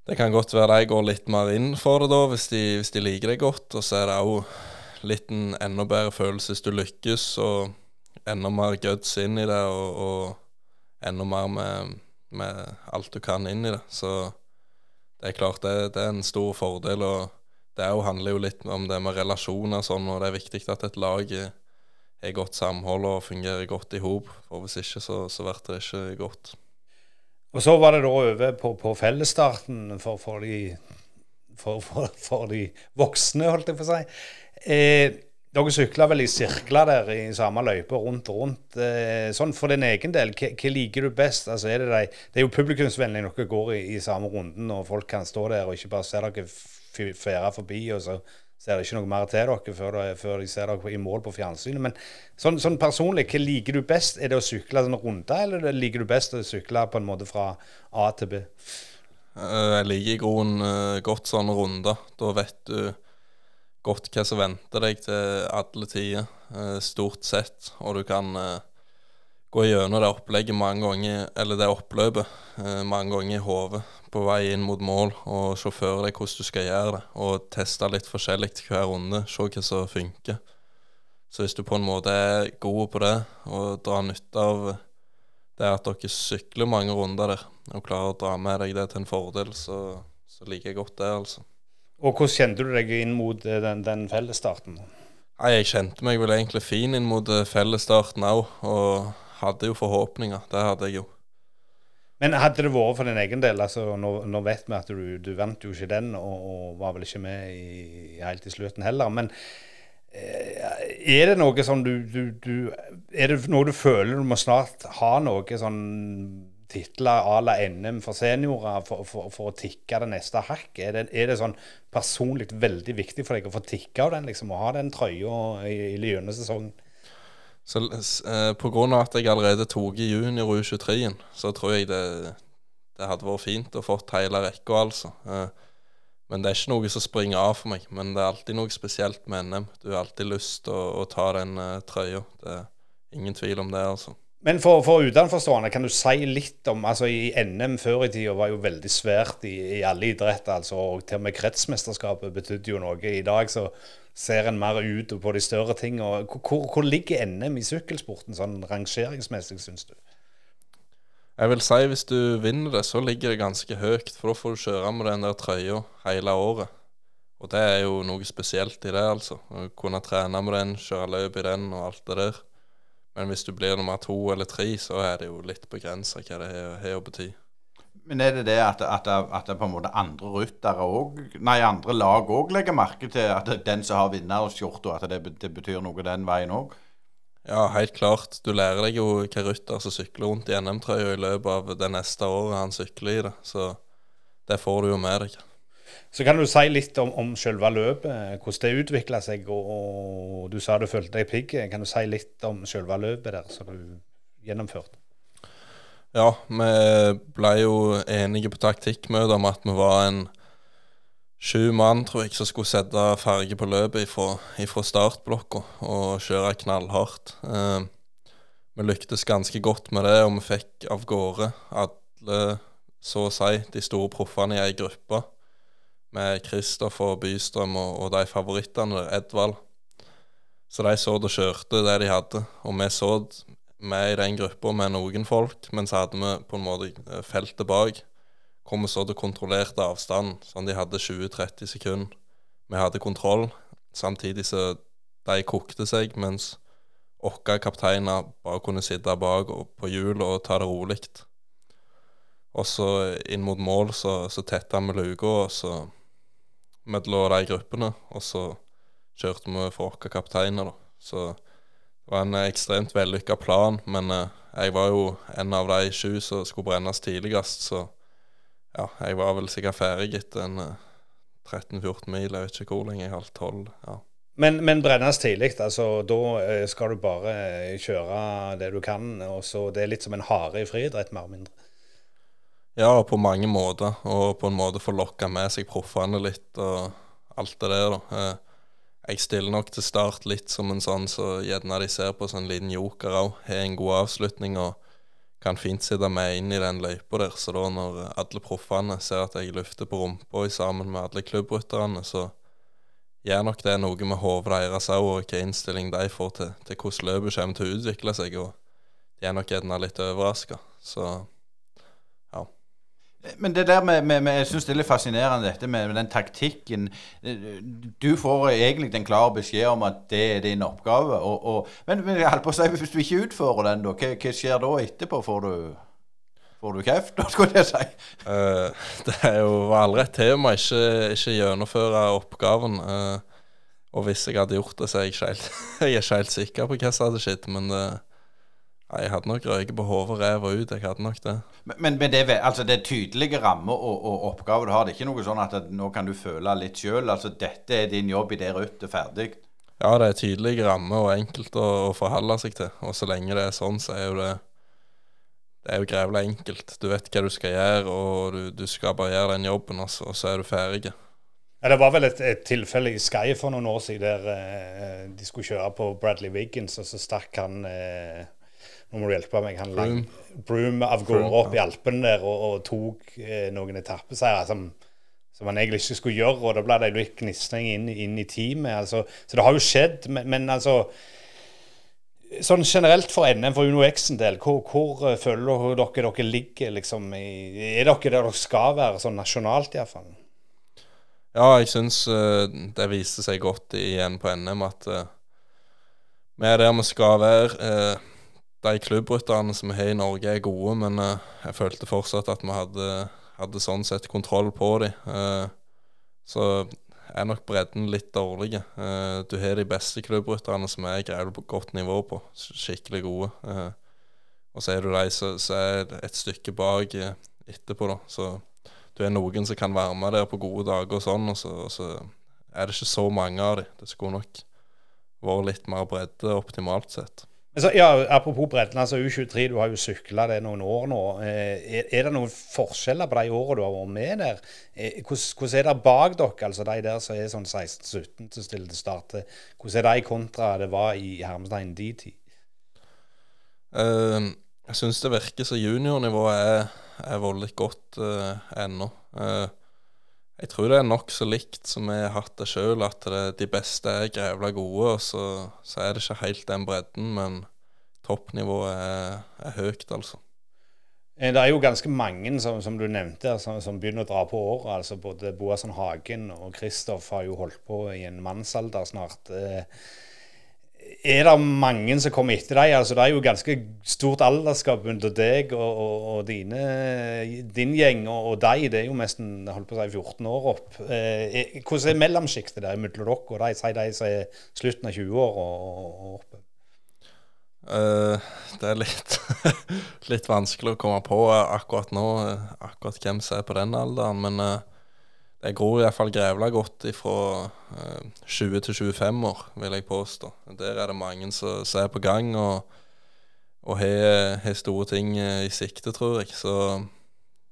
det kan godt være de går litt mer inn for det da, hvis de, hvis de liker deg godt. Og så er det òg litt en enda bedre følelse hvis du lykkes, og enda mer guts inn i det, og, og enda mer med, med, alt du kan inn i det. Så det er klart det, det er en stor fordel. og det handler jo litt om det med relasjoner sånn, og det er viktig at et lag har godt samhold og fungerer godt i hop. Hvis ikke, så, så blir det ikke godt. Og så var det da over på, på fellesstarten for, for, de, for, for, de voksne, holdt jeg på å si. Eh, dere sykla vel i sirkler der i samme løype rundt og rundt. Eh, sånn For din egen del, hva, liker du best? Altså, er det, de, det, er jo publikumsvennlig når dere går i, i, samme runden og folk kan stå der og ikke bare se dere fære forbi, og så ser de ikke noe mer til dere før, de, før de ser dere i mål på fjernsynet. Men sånn, sånn, personlig, hva liker du best? Er det å sykle en runde, eller liker du best å sykle på en måte fra A til B? Eh, Jeg liker i grunnen eh, godt sånne runder. Da vet du godt hva som venter deg til alle tider, eh, stort sett. Og du kan eh, gå gjennom det opplegget mange ganger, eller det oppløpet eh, mange ganger i hodet på vei inn mot mål, og se for deg hvordan du skal gjøre det. Og teste litt forskjellig hver runde, se hva som funker. Så hvis du på en måte er god på det, og drar nytte av det at dere sykler mange runder der, og klarer å dra med deg det til en fordel, så, så liker jeg godt det, altså. Og hvordan kjente du deg inn mot eh, den, den fellesstarten? Nei, jeg kjente meg vel egentlig fin inn mot eh, fellesstarten òg, og hadde jo forhåpninger. Det hadde jeg jo. Men hadde det vært for din egen del, altså nå, nå vet vi at du, du vant jo ikke den, og, og var vel ikke med i, helt i slutten heller. Men eh, er det noe som du, du, du Er det noe du føler du må snart ha noe sånn titler à la NM for seniorer for, for, for å tikke det neste hakk? Er det, er det sånn personlig veldig viktig for deg å få tikke av den, liksom, og ha den trøya gjennom sesongen? Så eh, på grunn av at jeg allerede tok i junior U23-en, så tror jeg det, det hadde vært fint å fått hele rekka, altså. Eh, men det er ikke noe som springer av for meg. Men det er alltid noe spesielt med NM. Du har alltid lyst til å, å ta den uh, trøya. Det er ingen tvil om det, altså. Men for, for utenforstående, kan du si litt om altså I NM før i tida var jo veldig svært i, i alle idretter. altså, og Til og med kretsmesterskapet betydde jo noe. I dag så ser en mer ut på de større tingene. Hvor, hvor ligger NM i sykkelsporten sånn rangeringsmessig, syns du? Jeg vil si hvis du vinner det, så ligger det ganske høyt. For da får du kjøre med den der trøya hele året. Og det er jo noe spesielt i det, altså. Å kunne trene med den, kjøre løp i den og alt det der. Men hvis du blir nummer to eller tre, så er det jo litt begrensa hva det har- å bety. Men er det det at, at, at det på en måte andre ryttere òg Nei, andre lag òg legger merke til at den som har vinnerskjorta, at det, det betyr noe den veien òg? Ja, helt klart. Du lærer deg jo hva rytter som sykler rundt i NM-trøya i løpet av det neste året han sykler i det. Så det får du jo med deg. Så kan du si litt om, om selve løpet, hvordan det utvikla seg. Og, og du sa du følte deg pigg. Kan du si litt om selve løpet der som du gjennomførte? Ja, vi ble jo enige på taktikkmøtet om at vi var en sju mann, tror jeg, som skulle sette farge på løpet ifra startblokka og kjøre knallhardt. Eh, vi lyktes ganske godt med det, og vi fikk av gårde alle, så å si, de store proffene i ei gruppe. Med Kristoffer Bystrøm og, og de favorittene Edvald. Så de så og kjørte det de hadde, og vi så med i den gruppa med noen folk, men så hadde vi på en måte eh, feltet bak. Hvor vi så det kontrollerte avstand, sånn de hadde 20-30 sekunder. Vi hadde kontroll, samtidig så de kokte seg, mens våre kapteiner bare kunne sitte bak og på hjul og ta det rolig. Og så inn mot mål så, så tetta vi luka, og så mellom de gruppene, og så kjørte vi for våre kapteiner, da. Så det var en ekstremt vellykka plan, men eh, jeg var jo en av de sju som skulle brennes tidligst, så ja, jeg var vel sikkert ferdig etter en eh, 13-14 mil, jeg vet ikke hvor lenge, halv tolv. Ja. Men, men brennes tidlig. altså Da eh, skal du bare eh, kjøre det du kan. og så Det er litt som en hare i friidrett, mer eller mindre. Ja, på mange måter, og på en måte få lokka med seg proffene litt og alt det der, da. Eh, Jeg stiller nok til start litt som en sånn så gjerne de ser på som en liten joker òg. Har en god avslutning og kan fint sitte med inn i den løypa der. Så da når alle proffene ser at jeg løfter på rumpa sammen med alle klubbrytterne, så gjør nok det noe med hodet deres òg, og hvilken innstilling de får til, til hvordan løpet kommer til å utvikle seg. Og de er nok gjerne litt overraska. Så Men det der med, med, med Jeg syns det er litt fascinerende dette med, med den taktikken. Du får egentlig en klar beskjed om at det er din oppgave. Og, og, men, men jeg på å si, hvis du ikke utfører den, da, hva, hva skjer da etterpå? Får du, får du kjeft, skulle jeg si? Uh, det er jo aldri et tema ikke, ikke gjennomføre oppgaven. Uh, og hvis jeg hadde gjort det, så er jeg ikke helt, jeg er ikke helt sikker på hva som hadde skjedd. Men det, nei, jeg hadde nok røyket på hodet, rev og ut. Jeg hadde nok det. Men, men, men det, er, altså, det er tydelige rammer og, og oppgaver du har. Det er ikke noe sånn at, at nå kan du føle litt sjøl. Altså, dette er din jobb i det ruttet, ferdig. Ja, det er tydelige rammer og enkelt å, å forholde seg til. Og så lenge det er sånn, så er jo det det er jo grevla enkelt. Du vet hva du skal gjøre, og du, du skal bare gjøre den jobben, og så, og så er du ferdig. Ja, det var vel et, et tilfelle i Sky for noen år siden der eh, de skulle kjøre på Bradley Wiggins, og så stakk han eh, Nå må du hjelpe meg. Han lang, Broom av gårde opp i Alpene der og, og tok eh, noen etappeseiere som, som han egentlig ikke skulle gjøre, og da ble det litt gnisning inn, inn, i teamet. Altså. Så det har jo skjedd, men, men altså Sånn generelt for NM for Uno X-en del, hvor, hvor uh, føler dere dere ligger liksom i, Er dere der dere skal være, sånn nasjonalt iallfall? Ja, jeg syns uh, det viste seg godt igjen på NM at uh, vi er der vi skal være. De klubbrytterne som vi har i Norge, er gode, men jeg følte fortsatt at vi hadde, hadde sånn sett kontroll på dem. så er nok bredden litt dårlig. Uh, du har de beste klubbrytterne som er greier på godt nivå på. Skikkelig gode. Og så er du de som er et stykke bak etterpå, da. Så du er noen som kan være med der på gode dager og sånn, og så, og så er det ikke så mange av dem. Det skulle nok vært litt mer bredde optimalt sett. Så, ja, Apropos bredden, altså U23, du har jo sykla det noen år nå. Eh, er, er, det noen forskjeller på de årene du har vært med der? Eh, hvordan, er det bak dere, altså de der som er sånn 16-17 til stiller til start? Hvordan er de kontra det var i Hermestein de tid? Uh, jeg syns det virker som juniornivået er, er voldelig godt uh, ennå. Uh, jeg tror det er nokså likt som vi har hatt det sjøl, at det, de beste er grevla gode. Og så, så, er det ikke helt den bredden, men toppnivået er, er høyt, altså. Eh, det er jo ganske mange, som, som du nevnte, som, som, begynner å dra på året. altså Både Boasson Hagen og Kristoff har jo holdt på i en mannsalder snart. Eh, er det mange som kommer etter deg? Altså, det er jo ganske stort alderskap under deg og, og, og dine, din gjeng og, og deg. Det er jo nesten holdt på å si 14 år opp. Eh, hvordan er mellomsjiktet der mellom dere og de, si de som er slutten av 20 år og, oppe? Uh, det er litt, litt vanskelig å komme på akkurat nå, akkurat hvem som er på den alderen. Men uh, det gror iallfall grevla godt fra eh, 20 til 25 år, vil jeg påstå. Der er det mange som er på gang og, og har, har store ting eh, i sikte, tror jeg. Så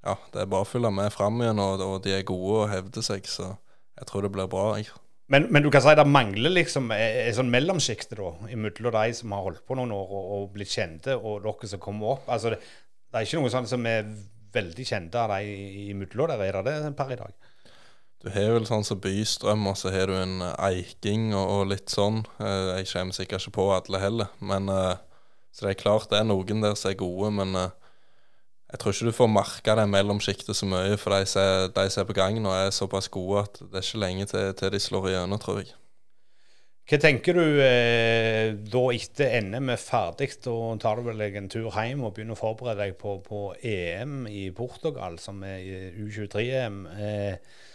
ja, det er bare å følge med fram igjen, og, og, de er gode og hevder seg. Så jeg tror det blir bra. jeg. Men, men, du kan si det mangler liksom et sånn mellomsjikte mellom de som har holdt på noen år og, og blitt kjente, og dere som kommer opp. Altså, det, det er ikke noe sånn som er veldig kjente av de imellom der, er det det per i dag? Du har vel sånn som Bystrøm, og så har du en eh, Eiking og, og litt sånn. Eh, jeg kommer sikkert ikke på alle heller. Men, eh, så det er klart det er noen der som er gode, men jeg tror ikke du får merke det mellomsjiktet så mye. For de som er på gang nå, er såpass gode at det er ikke lenge til, til de slår igjennom, tror jeg. Hva tenker du eh, da etter NM er ferdig? Da tar du vel deg en tur hjem og begynner å forberede deg på, på EM i Portugal, som er U23-EM. Eh,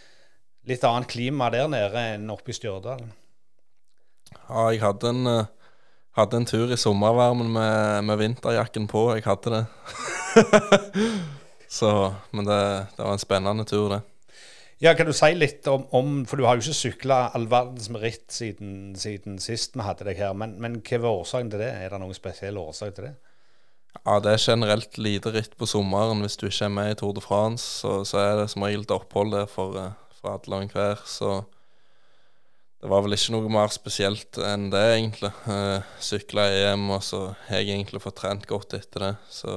litt annet klima der nede enn oppe i Stjørdal? Ja, jeg hadde en, uh, hadde en tur i sommervarmen med, med, vinterjakken på. Jeg hadde det. Så, men det, det, var en spennende tur, det. Ja, Kan du si litt om, om For du har jo ikke sykla all verdens med ritt siden, siden, sist vi hadde deg her. Men, men hva var årsaken til det? Er det noen spesiell årsak til det? Ja, Det er generelt lite ritt på sommeren. Hvis du ikke er med i Tour de France, så, så er det som regel et opphold der for, for alle og enhver. Så det var vel ikke noe mer spesielt enn det, egentlig. Uh, Sykla EM, og så har jeg egentlig fått trent godt etter det. Så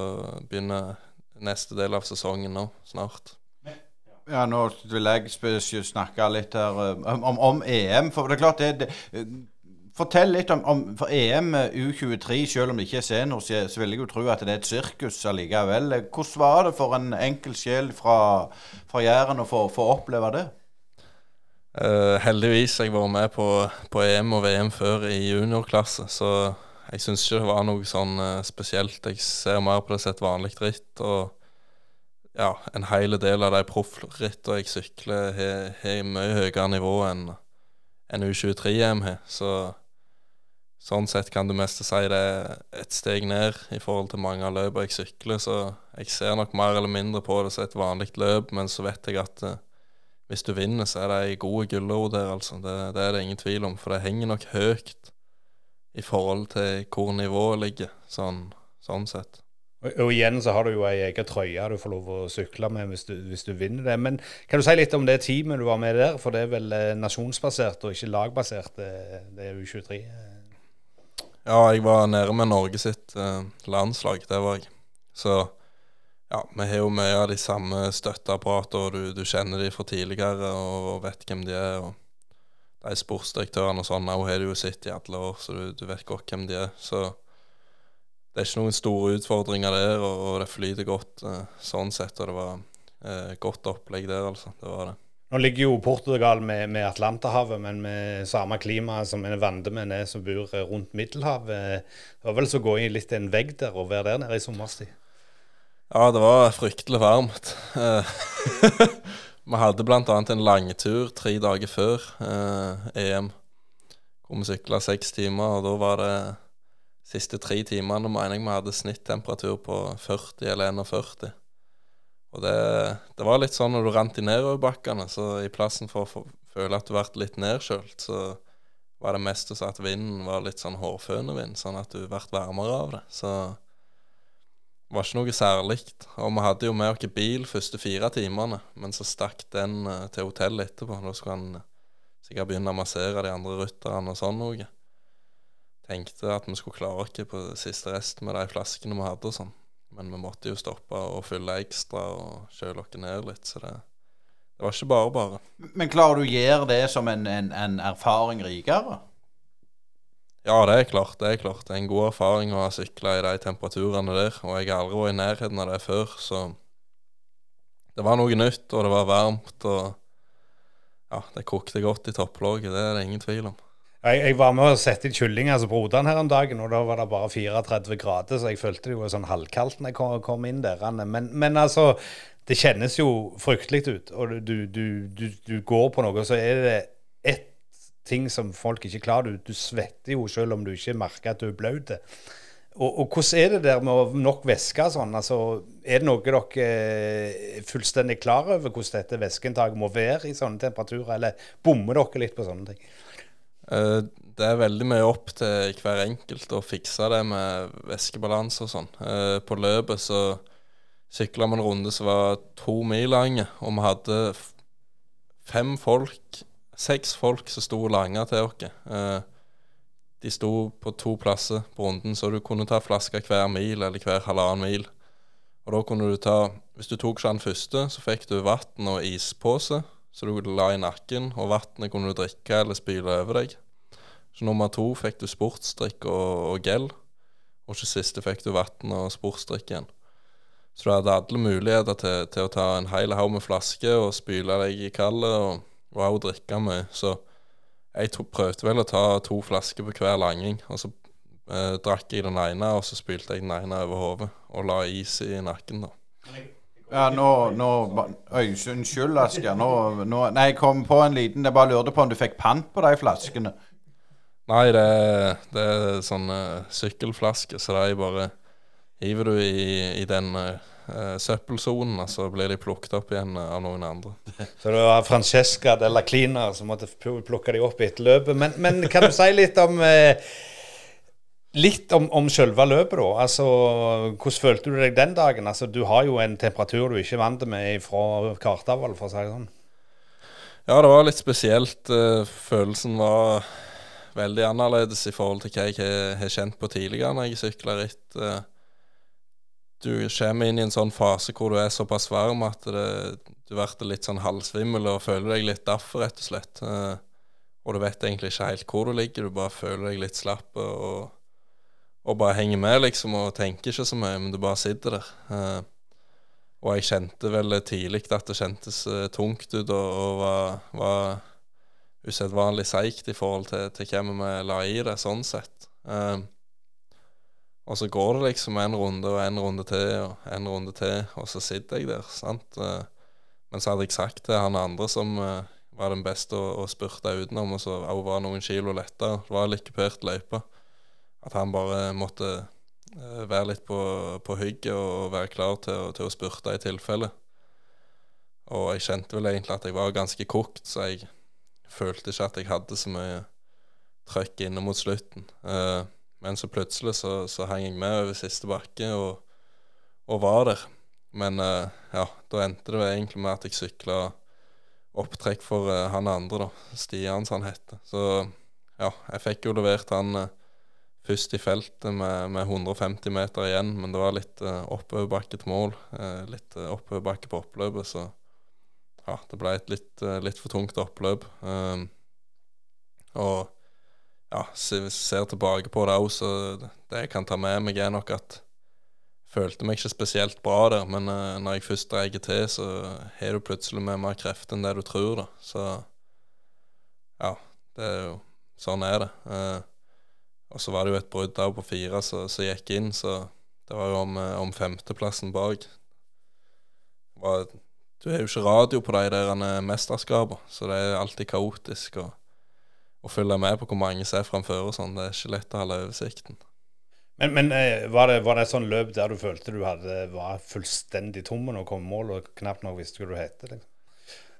begynner neste del av sesongen nå, snart. Ja, nå vil jeg snakke litt her eh, om, om EM. For det er klart det, det Fortell litt om, om for EM U23, selv om det ikke er senior, så, vil jeg jo tro at det er et sirkus allikevel. Hvordan var det for en enkel sjel fra, fra Jæren å få, oppleve det? Uh, heldigvis jeg var med på, på, EM og VM før i juniorklasse, så jeg syns ikke det var noe sånn uh, spesielt. Jeg ser mer på det som et vanlig ritt. og ja, en hel del av de proffrittene jeg sykler, har mye høyere nivå enn en U23-EM har. Så Sånn sett kan du mest si det er et steg ned i forhold til mange av løpene jeg sykler, så jeg ser nok mer eller mindre på det som et vanlig løp, men så vet jeg at uh, hvis du vinner, så er det ei god gulrot der, altså. Det, det, er det ingen tvil om, for det henger nok høyt i forhold til hvor nivået ligger, sånn, sånn sett. Og, igjen så har du jo ei egen trøye du får lov å sykle med hvis du, hvis du, vinner det. Men kan du si litt om det teamet du var med der? For det er vel eh, nasjonsbasert og ikke lagbasert, det, det er U23? Ja, jeg var nede med Norge sitt eh, landslag. Det var jeg. Så ja, vi har jo mye av de samme støtteapparatene, og du, du, kjenner de fra tidligere og, vet hvem de er. og De sportsdirektørene og sånn hun har du jo sett i alle år, så du, du vet godt hvem de er. Så det er ikke noen store utfordringer der, og, det flyter godt uh, sånn sett. Og det var eh, godt opplegg der, altså. Det var det. Nå ligger jo Portugal med, med Atlanterhavet, men med samme klima som en vandemenn ned som bor rundt Middelhavet. Det var vel så å gå i litt en vegg der og være der nede i sommerstid? Ja, det var fryktelig varmt. Eh, vi hadde bl.a. en langtur tre dager før eh, EM, hvor vi sykla seks timer. og Da var det siste tre timene mener jeg vi hadde snittemperatur på 40 eller 41. Og det, det var litt sånn når du rant i nedoverbakkene, så i plassen for å føle at du ble litt nedkjølt, så var det mest så at vinden var litt sånn hårfønevind, sånn at du ble varmere av det. Så det var ikke noe særlig. Og vi hadde jo med oss bil første fire timene, men så stakk den eh, til hotellet etterpå. Da skulle han eh, sikkert begynne å massere de andre rytterne og sånn noe tenkte at vi skulle klare oss på siste rest med de flaskene vi hadde og sånn. Men vi måtte jo stoppe og fylle ekstra og kjøle oss ned litt, så det, det, var ikke bare bare. Men klarer du å gjøre det som en, en, en, erfaring rikere? Ja, det er klart. Det er klart. Det er en god erfaring å ha sykla i de temperaturene der. Og jeg har aldri vært i nærheten av det før, så det var noe nytt, og det var varmt, og ja, det kokte godt i topplåget, Det er det ingen tvil om. Jeg, jeg, var med å sette inn kylling altså Broderen her om dagen, og da var det bare 34 grader, så jeg følte det jo sånn halvkaldt når jeg kom, inn der. Men, men, altså, det kjennes jo fryktelig ut. Og du, du, du, du går på noe, så er det ett ting som folk ikke klarer. Du, svetter jo selv om du ikke merker at du er blaut. Og, og, hvordan er det der med nok væske sånn? Altså, er det noe dere er fullstendig klar over, hvordan dette væskeinntaket må være i sånne temperaturer, eller bommer dere litt på sånne ting? Eh, det er veldig mye opp til hver enkelt å fikse det med væskebalanse og sånn. Eh, på løpet så sykla vi en runde som var to mil lange, og vi hadde fem folk, seks folk som sto lange til oss. Eh, de sto på to plasser på runden, så du kunne ta flasker hver mil eller hver halvannen mil. Og da kunne du ta Hvis du tok den første, så fikk du vann og ispose så du la i nakken, og vannet kunne du drikke eller spyle over deg. Så nummer to fikk du sportsdrikk og, og gel, og til siste fikk du vann og sportsdrikk igjen. Så du hadde alle muligheter til, til å ta en hel haug med flasker og spyle deg i kallet, og, og også drikke mye. Så jeg to, prøvde vel å ta to flasker på hver langing, og så eh, drakk jeg den ene, og så spylte jeg den ene over hodet og la is i nakken, da. Ja, nå, nå Øy, unnskyld, Asker. Nå, nå, nei, jeg kom på en liten Jeg bare lurte på om du fikk pant på de flaskene. Nei, det, det er sånne sykkelflasker, så de bare hiver du i, i den uh, søppelsonen, og så blir de plukket opp igjen av noen andre. Så det var Francesca Della Clina som måtte plukke de opp etter løpet. Men, men kan du si litt om uh, Litt om, om selve løpet, da. Altså, hvordan følte du deg den dagen? Altså, du har jo en temperatur du ikke er vant med fra Kartavoll, for å si det sånn. Ja, det var litt spesielt. Eh, følelsen var veldig annerledes i forhold til hva jeg har kjent på tidligere når jeg sykler ritt. Eh, du kommer inn i en sånn fase hvor du er såpass varm at det, du blir litt sånn halvsvimmel og føler deg litt derfor, rett og slett. Eh, og du vet egentlig ikke helt hvor du ligger, du bare føler deg litt slapp. og og bare henger med, liksom, og tenker ikke så mye, men du bare sitter der. Uh, og jeg kjente vel tidlig at det kjentes uh, tungt ut, og, var, var usedvanlig seigt i forhold til, til hvem vi la i det, sånn sett. Uh, og så går det liksom en runde og en runde til og en runde til, og så sitter jeg der, sant. men så hadde jeg sagt til han andre som var den beste å, å spurte utenom, og så var noen kilo lettere. Det var litt kupert løype at han bare måtte uh, være litt på, på hygget og være klar til, til, å spurte i tilfelle. Og jeg kjente vel egentlig at jeg var ganske kokt, så jeg følte ikke at jeg hadde så mye trøkk inne mot slutten. Uh, men så plutselig så, så hang jeg med over siste bakke og, og var der. Men eh, ja, da endte det egentlig med at jeg sykla opptrekk for eh, han andre, da. Stian, som han heter. Så ja, jeg fikk jo levert han eh, først i feltet med, med 150 meter igjen, men det var litt uh, oppoverbakke til mål. Uh, litt uh, oppoverbakke på oppløpet, så ja, det ble et litt, uh, litt for tungt oppløp. Um, og ja, ser, ser tilbake på det òg, så det, jeg kan ta med meg, er nok at følte meg ikke spesielt bra der, men uh, når jeg først dreier til, så har du plutselig med mer krefter enn det du tror, da. Så ja, det er jo Sånn er det. Uh, og så var det jo et brudd der på fire som gikk inn, så det var jo om, om femteplassen bak. Var, du har jo ikke radio på de der mesterskapene, så det er alltid kaotisk å, å følge med på hvor mange som er framfor og sånn. Det er ikke lett å holde oversikten. Men, men var, det, var, det, et sånn løp der du følte du hadde, var fullstendig tom når du kom i mål, og knapt nok visste hva du het? Liksom?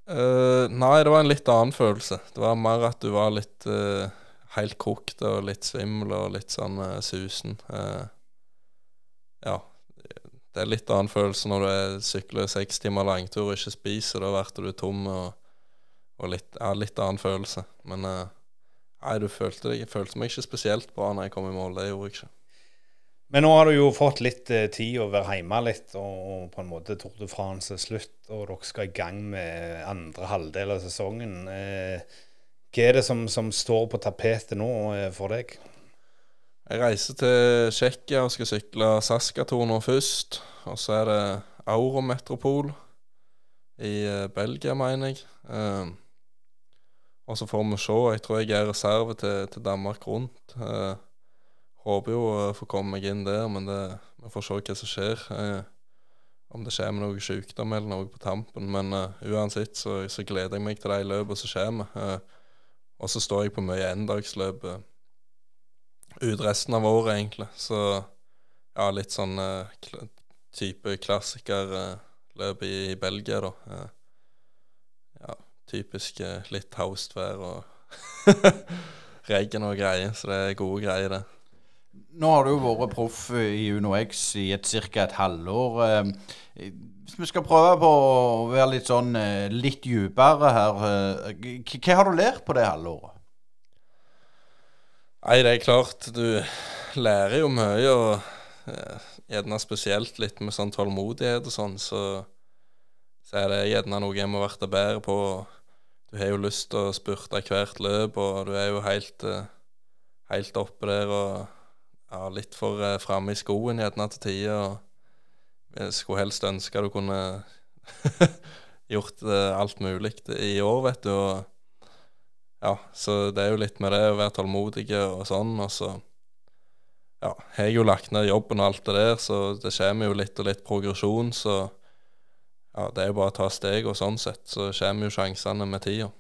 Uh, nei, det var en litt annen følelse. Det var mer at du var litt uh, helt kokt og litt svimmel og litt sånn uh, susen. ja. Det er litt annen følelse når du er sykler seks timer langtur og ikke spiser. Da blir du tom og, og litt, ja, litt annen følelse. Men nei, du følte, jeg følte meg ikke spesielt bra når jeg kom i mål. Det gjorde jeg ikke. Men nå har du jo fått litt eh, tid å være hjemme litt, og, og, på en måte Tour de France er slutt, og dere skal i gang med andre halvdel av sesongen. Eh, hva er det som, som står på tapetet nå eh, for deg? Jeg reiser til Tsjekkia og skal sykle Saskator nå først. Og så er det Aurometropol i eh, Belgia, mener jeg. Eh, og så får vi se. Jeg tror jeg er reserve til, til Danmark rundt. Eh, Håper jo å få komme meg inn der, men det, vi får se hva som skjer. Om det kommer noe sykdom eller noe på tampen. Men uansett så, så, gleder jeg meg til de løpene som kommer. Og så står jeg på mye endagsløp uh, ut resten av året, egentlig. Så ja, litt sånn kl type klassikerløp i, i, Belgia, da. ja, typisk litt haustvær og regn og greier, så det er gode greier, det. Nå har du jo vært proff i UnoX i et ca. et halvår. Eh, hvis vi skal prøve på å være litt sånn eh, litt dypere her, eh, hva har du lært på det halvåret? Nei, det er klart. Du lærer jo mye, og gjerne spesielt litt med sånn tålmodighet og sånn, så, så er det gjerne noe jeg må bli bedre på. Du har jo lyst til å spurte hvert løp, og du er jo helt, helt oppe der og ja, litt for framme i skoen gjerne til tider. Jeg skulle helst ønske du kunne gjort uh, alt mulig i år, vet du. Og, ja, så det er jo litt med det å være tålmodig og sånn. Og så ja, har jeg jo lagt ned jobben og alt det der, så det kommer jo litt og litt progresjon. Så ja, det er jo bare å ta steg, og sånn sett så kommer jo sjansene med tida.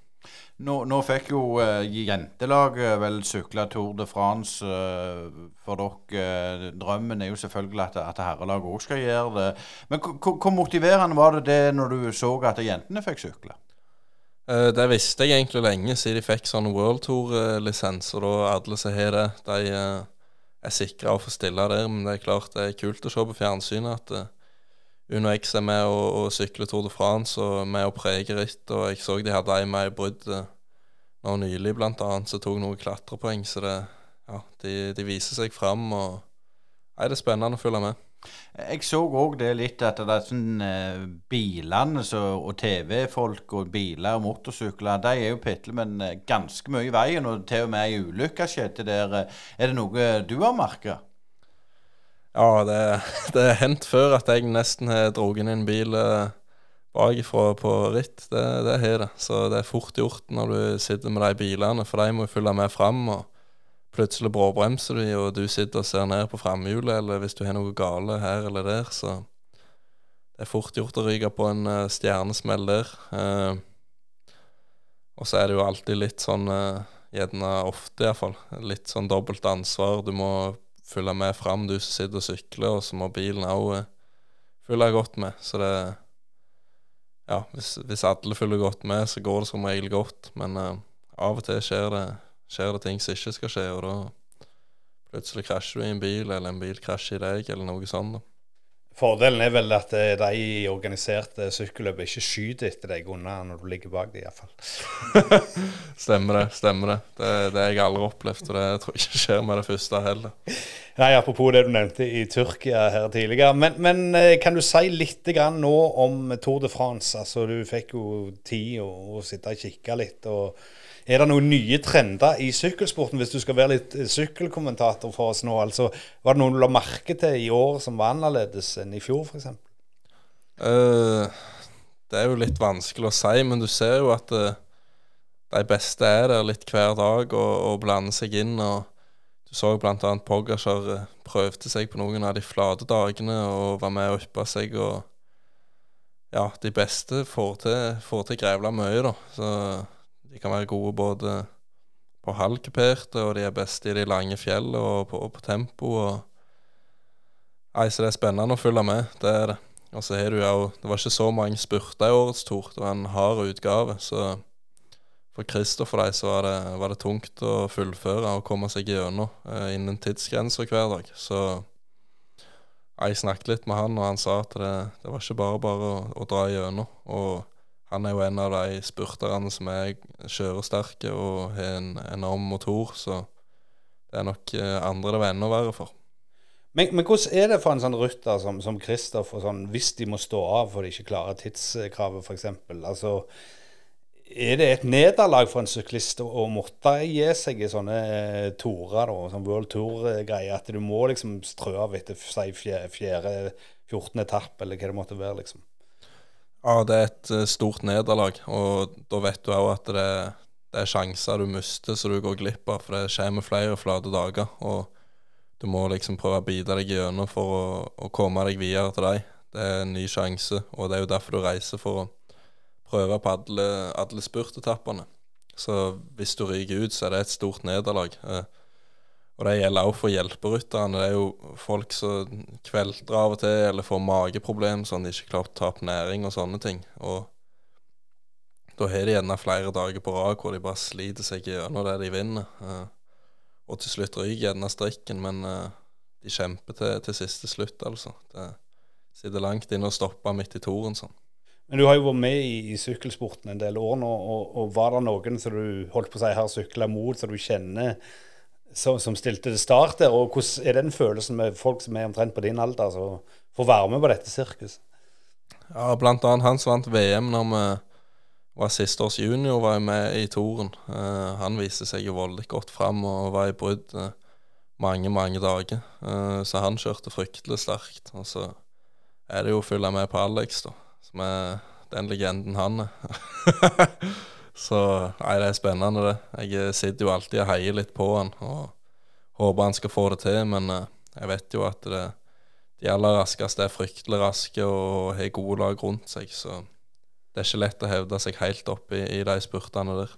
Nå, nå, fikk jo uh, jentelaget vel sykle Tour de France uh, for dere. Drømmen er jo selvfølgelig at, at herrelaget òg skal gjøre det. Men hvor motiverende var det det når du så at jentene fikk sykle? Uh, det visste jeg egentlig lenge, siden de fikk sånn World Tour-lisens. Og da alle som har det, de er sikra å få stille der. Men det er klart det er kult å se på fjernsynet at Uno X er med å, å sykle Tour de France og med å prege ritt. Og jeg så de hadde ei med i bruddet nå nylig, blant annet, som tok noen klatrepoeng. Så det, ja, de, de viser seg fram. og nei, Det er spennende å følge med. Jeg så òg det litt at det er sånn eh, bilene så, og TV-folk og biler og motorsykler De er jo pitle, men eh, ganske mye i veien. Og til og med ei ulykke skjedde der. Er det noe du har merka? Ja, det, det er hendt før at jeg nesten har dratt inn bil eh, bakifra på ritt. Det, det har det. Så det er fort gjort når du sitter med de bilene, for de må følge med fram. og Plutselig bråbremser de, og du sitter og ser ned på framhjulet, eller hvis du har noe gale her eller der, så det er fort gjort å ryke på en uh, stjernesmell der. Uh, og så er det jo alltid litt sånn, uh, gjerne ofte iallfall, litt sånn dobbelt ansvar. Du må følge med fram, du som sitter og sykler, og så må bilen òg eh, følge godt med. Så det Ja, hvis, hvis, alle følger godt med, så går det som regel godt. Men uh, av og til skjer det, skjer det, ting som ikke skal skje, og da plutselig krasjer du i en bil, eller en bil krasjer i deg, eller noe sånt. da. Fordelen er vel at eh, de i organiserte sykkelløp ikke skyter etter deg unna når du ligger bak dem, iallfall. Stemmer det. stemmer Det Det, det jeg aldri opplevd, og det tror jeg ikke skjer med det første heller. Nei, Apropos det du nevnte i Tyrkia her tidligere. Men, men eh, kan du si litt grann nå om Tour de France? Altså, Du fikk jo tid å, å sitte og kikke litt. og Er det noen nye trender i sykkelsporten, hvis du skal være litt eh, sykkelkommentator for oss nå? altså Var det noen du la merke til i år som var annerledes enn i fjor, f.eks.? Uh, det er jo litt vanskelig å si, men du ser jo at uh, de beste er der litt hver dag og, og blander seg inn. og Du så bl.a. Pogacar eh, prøvde seg på noen av de flate dagene og var med og yppa seg. og ja, de beste får til, til grevla mye, da. Så de kan være gode både på halvkuperte, og de er best i de lange fjellene og på, og på tempo. og Nei, så det er spennende å følge med. Det er det. Og så har du jo Det var ikke så mange spurter i årets tour. Det var en hard utgave. Så for Christer for deg så var det, var det tungt å fullføre og komme seg gjennom eh, innen tidsgrenser hver dag. Så jeg snakket litt med han, og han sa at det, det var ikke bare bare å, å dra gjennom. Og han er jo en av de spurterne som er kjøresterke og har en enorm motor, så det er nok eh, andre det var enda verre for. Men, men, hvordan er det for en sånn rytter som, som Christoph, sånn, hvis de må stå av for de ikke klarer tidskravet, f.eks.? Altså, er det et nederlag for en syklist å måtte gi seg i sånne eh, torer, da, sånn World Tour-greier, at du må liksom strø av etter si, fjerde, fjerde 14. etapp, eller hva det måtte være? liksom? Ja, det er et uh, stort nederlag, og da vet du òg at det, det, er sjanser du mister så du går glipp av, for det kommer flere flate dager. og du må liksom prøve å bite deg gjennom for å, å, komme deg videre til deg. Det er en ny sjanse, og det er jo derfor du reiser for å prøve på alle, alle spurtetappene. Så hvis du ryker ut, så er det et stort nederlag. Eh, og det gjelder også for hjelperytterne. Det er jo folk som kvelter av og til, eller får mageproblemer sånn de ikke klarer å ta opp næring og sånne ting. Og da har de gjerne flere dager på rad hvor de bare sliter seg gjennom det de vinner. Eh, og til slutt ryker gjerne strikken, men uh, de kjemper til, til, siste slutt, altså. Det sitter langt inne og stopper midt i toren sånn. Men du har jo vært med i, i sykkelsporten en del år nå, og, og, var det noen som du holdt på å si har sykla mot, som du kjenner som, som, stilte til start der? Og hvordan er den følelsen med folk som er omtrent på din alder, som får være med på dette sirkuset? Ja, blant annet han som vant VM når vi var siste års junior, var med i toren. Uh, han viste seg jo voldelig godt fram og var i brudd uh, mange, mange dager. Uh, så han kjørte fryktelig sterkt. Og så er det jo å følge med på Alex, da, som er den legenden han er. så nei, det er spennende, det. Jeg sitter jo alltid og heier litt på han og håper han skal få det til, men jeg vet jo at det, de aller raskeste er fryktelig raske og har gode lag rundt seg, så det er ikke lett å hevde seg helt opp i, i de spurtene der.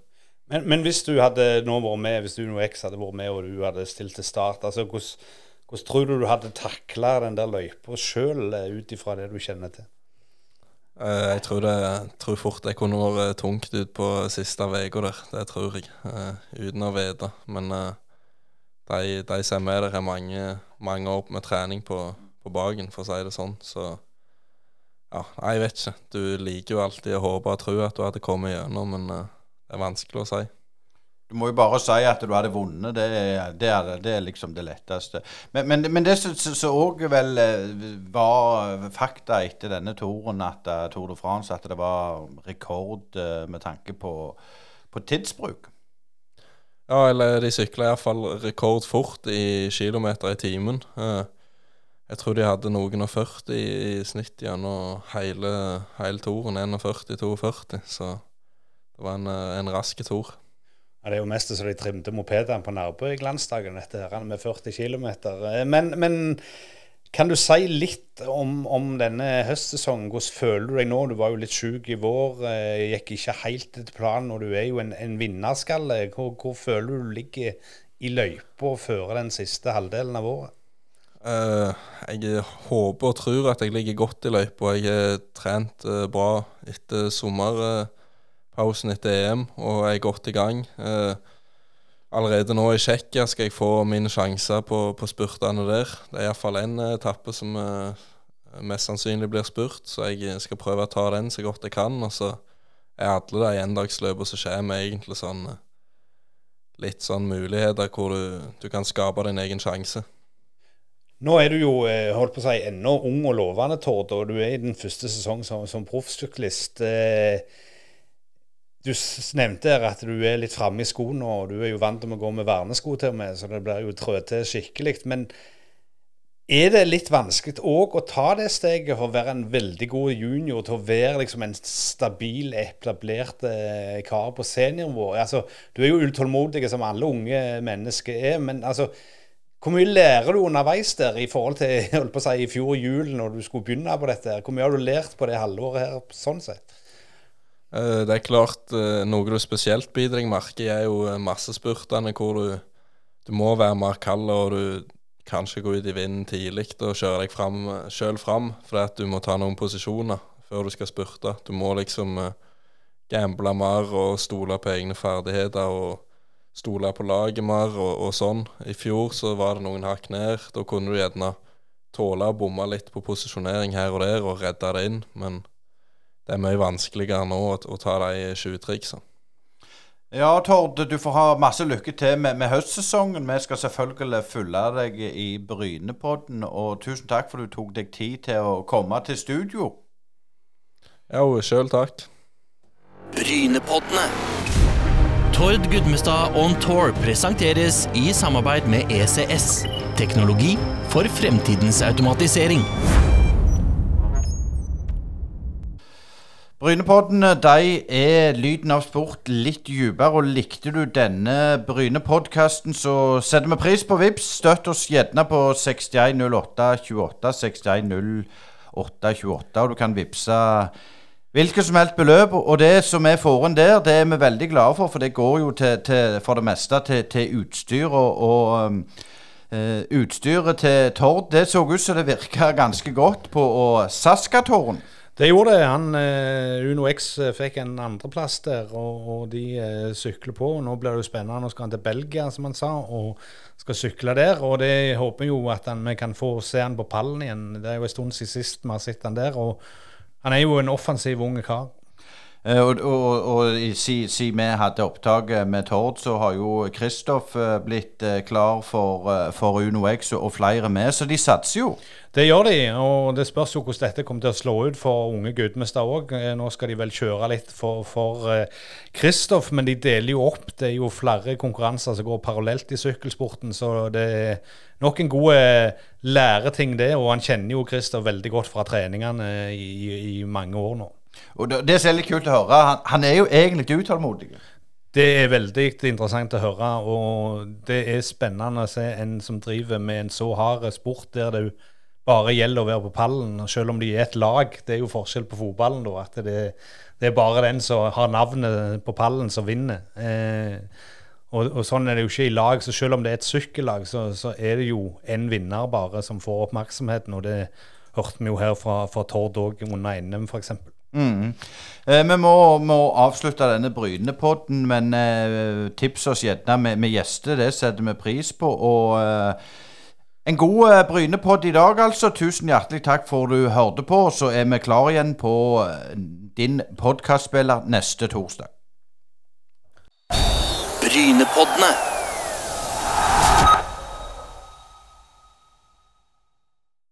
Men, men, hvis du hadde nå vært med, hvis du og X hadde vært med, og du hadde stilt til start, altså hvordan, hvordan tror du du hadde takla den der løypa sjøl, eh, ut ifra det du kjenner til? Uh, jeg tror, det, tror fort det kunne vært tungt ut på siste uka der. Det tror jeg. Uh, uten å vite. Men uh, de, de som er der, har mange, mange år med trening på, på baken, for å si det sånn. Så ja, jeg vet ikke. Du liker jo alltid å håpe og tro at du hadde kommet gjennom, men det er vanskelig å si. Du må jo bare si at du hadde vunnet. Det, det, er, det er, liksom det letteste. Men, men, men det som òg vel eh, var fakta etter denne toren, at uh, Tour de France, at det var rekord uh, med tanke på, på tidsbruk. Ja, eller de sykla iallfall rekordfort i kilometer i timen. Jeg tror de hadde noen og 40 i snitt gjennom hele, hele toren. 41-42, så det var en, en rask tor. Ja, Det er jo mest så de trimte mopedene på Nærbø i glansdagen dette her, med 40 km. Men, men, kan du si litt om, om, denne høstsesongen? Hvordan føler du deg nå? Du var jo litt syk i vår, eh, gikk ikke helt etter planen, og du er jo en, en vinnerskalle. Hvor, hvor føler du du ligger i løypa fører den siste halvdelen av året? Uh, jeg håper og tror at jeg ligger godt i løypa. Jeg har trent uh, bra etter sommerpausen etter EM og er godt i gang. Eh, allerede nå i Tsjekkia skal jeg få mine sjanser på, på spurtene der. Det er iallfall én etappe som mest sannsynlig blir spurt, så jeg skal prøve å ta den så godt jeg kan. Og så er alle de endagsløpene som kommer, egentlig sånn eh, litt sånn muligheter hvor du, du kan skape din egen sjanse. Nå er du jo eh, holdt på å si, ennå ung og lovende, Tord, og du er i din første sesong som, som proffsyklist. Eh, du nevnte her at du er litt framme i skoene, og du er jo vant til å gå med vernesko til og med, så det blir jo trødd til skikkelig. Men er det litt vanskelig òg å ta det steget for å være en veldig god junior til å være liksom en stabil, etablert eh, kar på seniornivå? Altså, du er jo utålmodig som alle unge mennesker er, men altså hvor mye lærer du underveis der i forhold til holdt på å si, i fjor jul, når du skulle begynne på dette? Hvor mye har du lært på det halvåret her, sånn sett? Eh, det er klart eh, noe du spesielt bidrar merker, er jo eh, massespurtene hvor du, du må være mer kald, og du kanskje gå ut i vinden tidlig og kjøre deg fram, sjøl fram, fordi at du må ta noen posisjoner før du skal spurte. Du må liksom gamble mer og stole på egne ferdigheter. og stole på laget mer og, og, sånn. I fjor så var det noen hakk ned. Da kunne du gjerne tåle å bomme litt på posisjonering her og der og redde det inn, men det er mye vanskeligere nå å, å ta de 20 triksene. Ja, Tord, du får ha masse lykke til med, med, høstsesongen. Vi skal selvfølgelig følge deg i Brynepodden, og tusen takk for du tok deg tid til å komme til studio. Jo, sjøl takk. Brynepoddene. Tord Gudmestad On Tour presenteres i samarbeid med ECS. Teknologi for fremtidens automatisering. Brynepoddene de er lyden av sport litt dypere. og Likte du denne Bryne-podkasten, så setter vi pris på VIPS. Støtt oss gjerne på 610828, 610828, og du kan vippse Hvilket som helst beløp. Og det som er foran der, det er vi veldig glade for, for det går jo til, til, for det meste til, til utstyr. Og, og uh, utstyret til Tord det så ut som det virka ganske godt på Saskatoren. Det gjorde det. Han, uh, Uno X uh, fikk en andreplass der, og, og de uh, sykler på. Nå blir det jo spennende. Nå skal han til Belgia, som han sa, og skal sykle der. Og det håper jo at han, vi kan få se han på pallen igjen. Det er jo en stund siden sist vi har sett han der. og han er jo en offensiv unge kar. Uh, og, og, og siden si vi hadde opptaket med Tord, så har jo Kristoff uh, blitt uh, klar for, for, Uno X og flere med, så de satser jo. Det gjør de, og det spørs jo hvordan dette kommer til å slå ut for unge Gudmestad òg. Nå skal de vel kjøre litt for Kristoff, men de deler jo opp. Det er jo flere konkurranser som går parallelt i sykkelsporten, så det er nok en god læreting, det. Og han kjenner jo Kristoff veldig godt fra treningene i, i mange år nå. Og Det, det er litt kult å høre, han, han er jo egentlig utålmodig. Det er veldig interessant å høre, og det er spennende å se en som driver med en så hard sport der det bare gjelder å være på pallen, selv om de er et lag. Det er jo forskjell på fotballen, da. At det, det er bare den som har navnet på pallen, som vinner. Eh, og, og, sånn er det jo ikke i lag. Så selv om det er et sykkellag, så, så er det jo en vinner bare som får oppmerksomheten. Og det hørte vi jo her fra, fra Tord òg under NM, f.eks. Mm. Eh, vi må, må, avslutte denne Brynepodden, men eh, tips oss gjerne med, med, gjester. Det setter vi pris på. Og eh, en god eh, Brynepodd i dag, altså. Tusen hjertelig takk for du hørte på. Så er vi klar igjen på eh, din podkastspiller neste torsdag. Brynepoddene.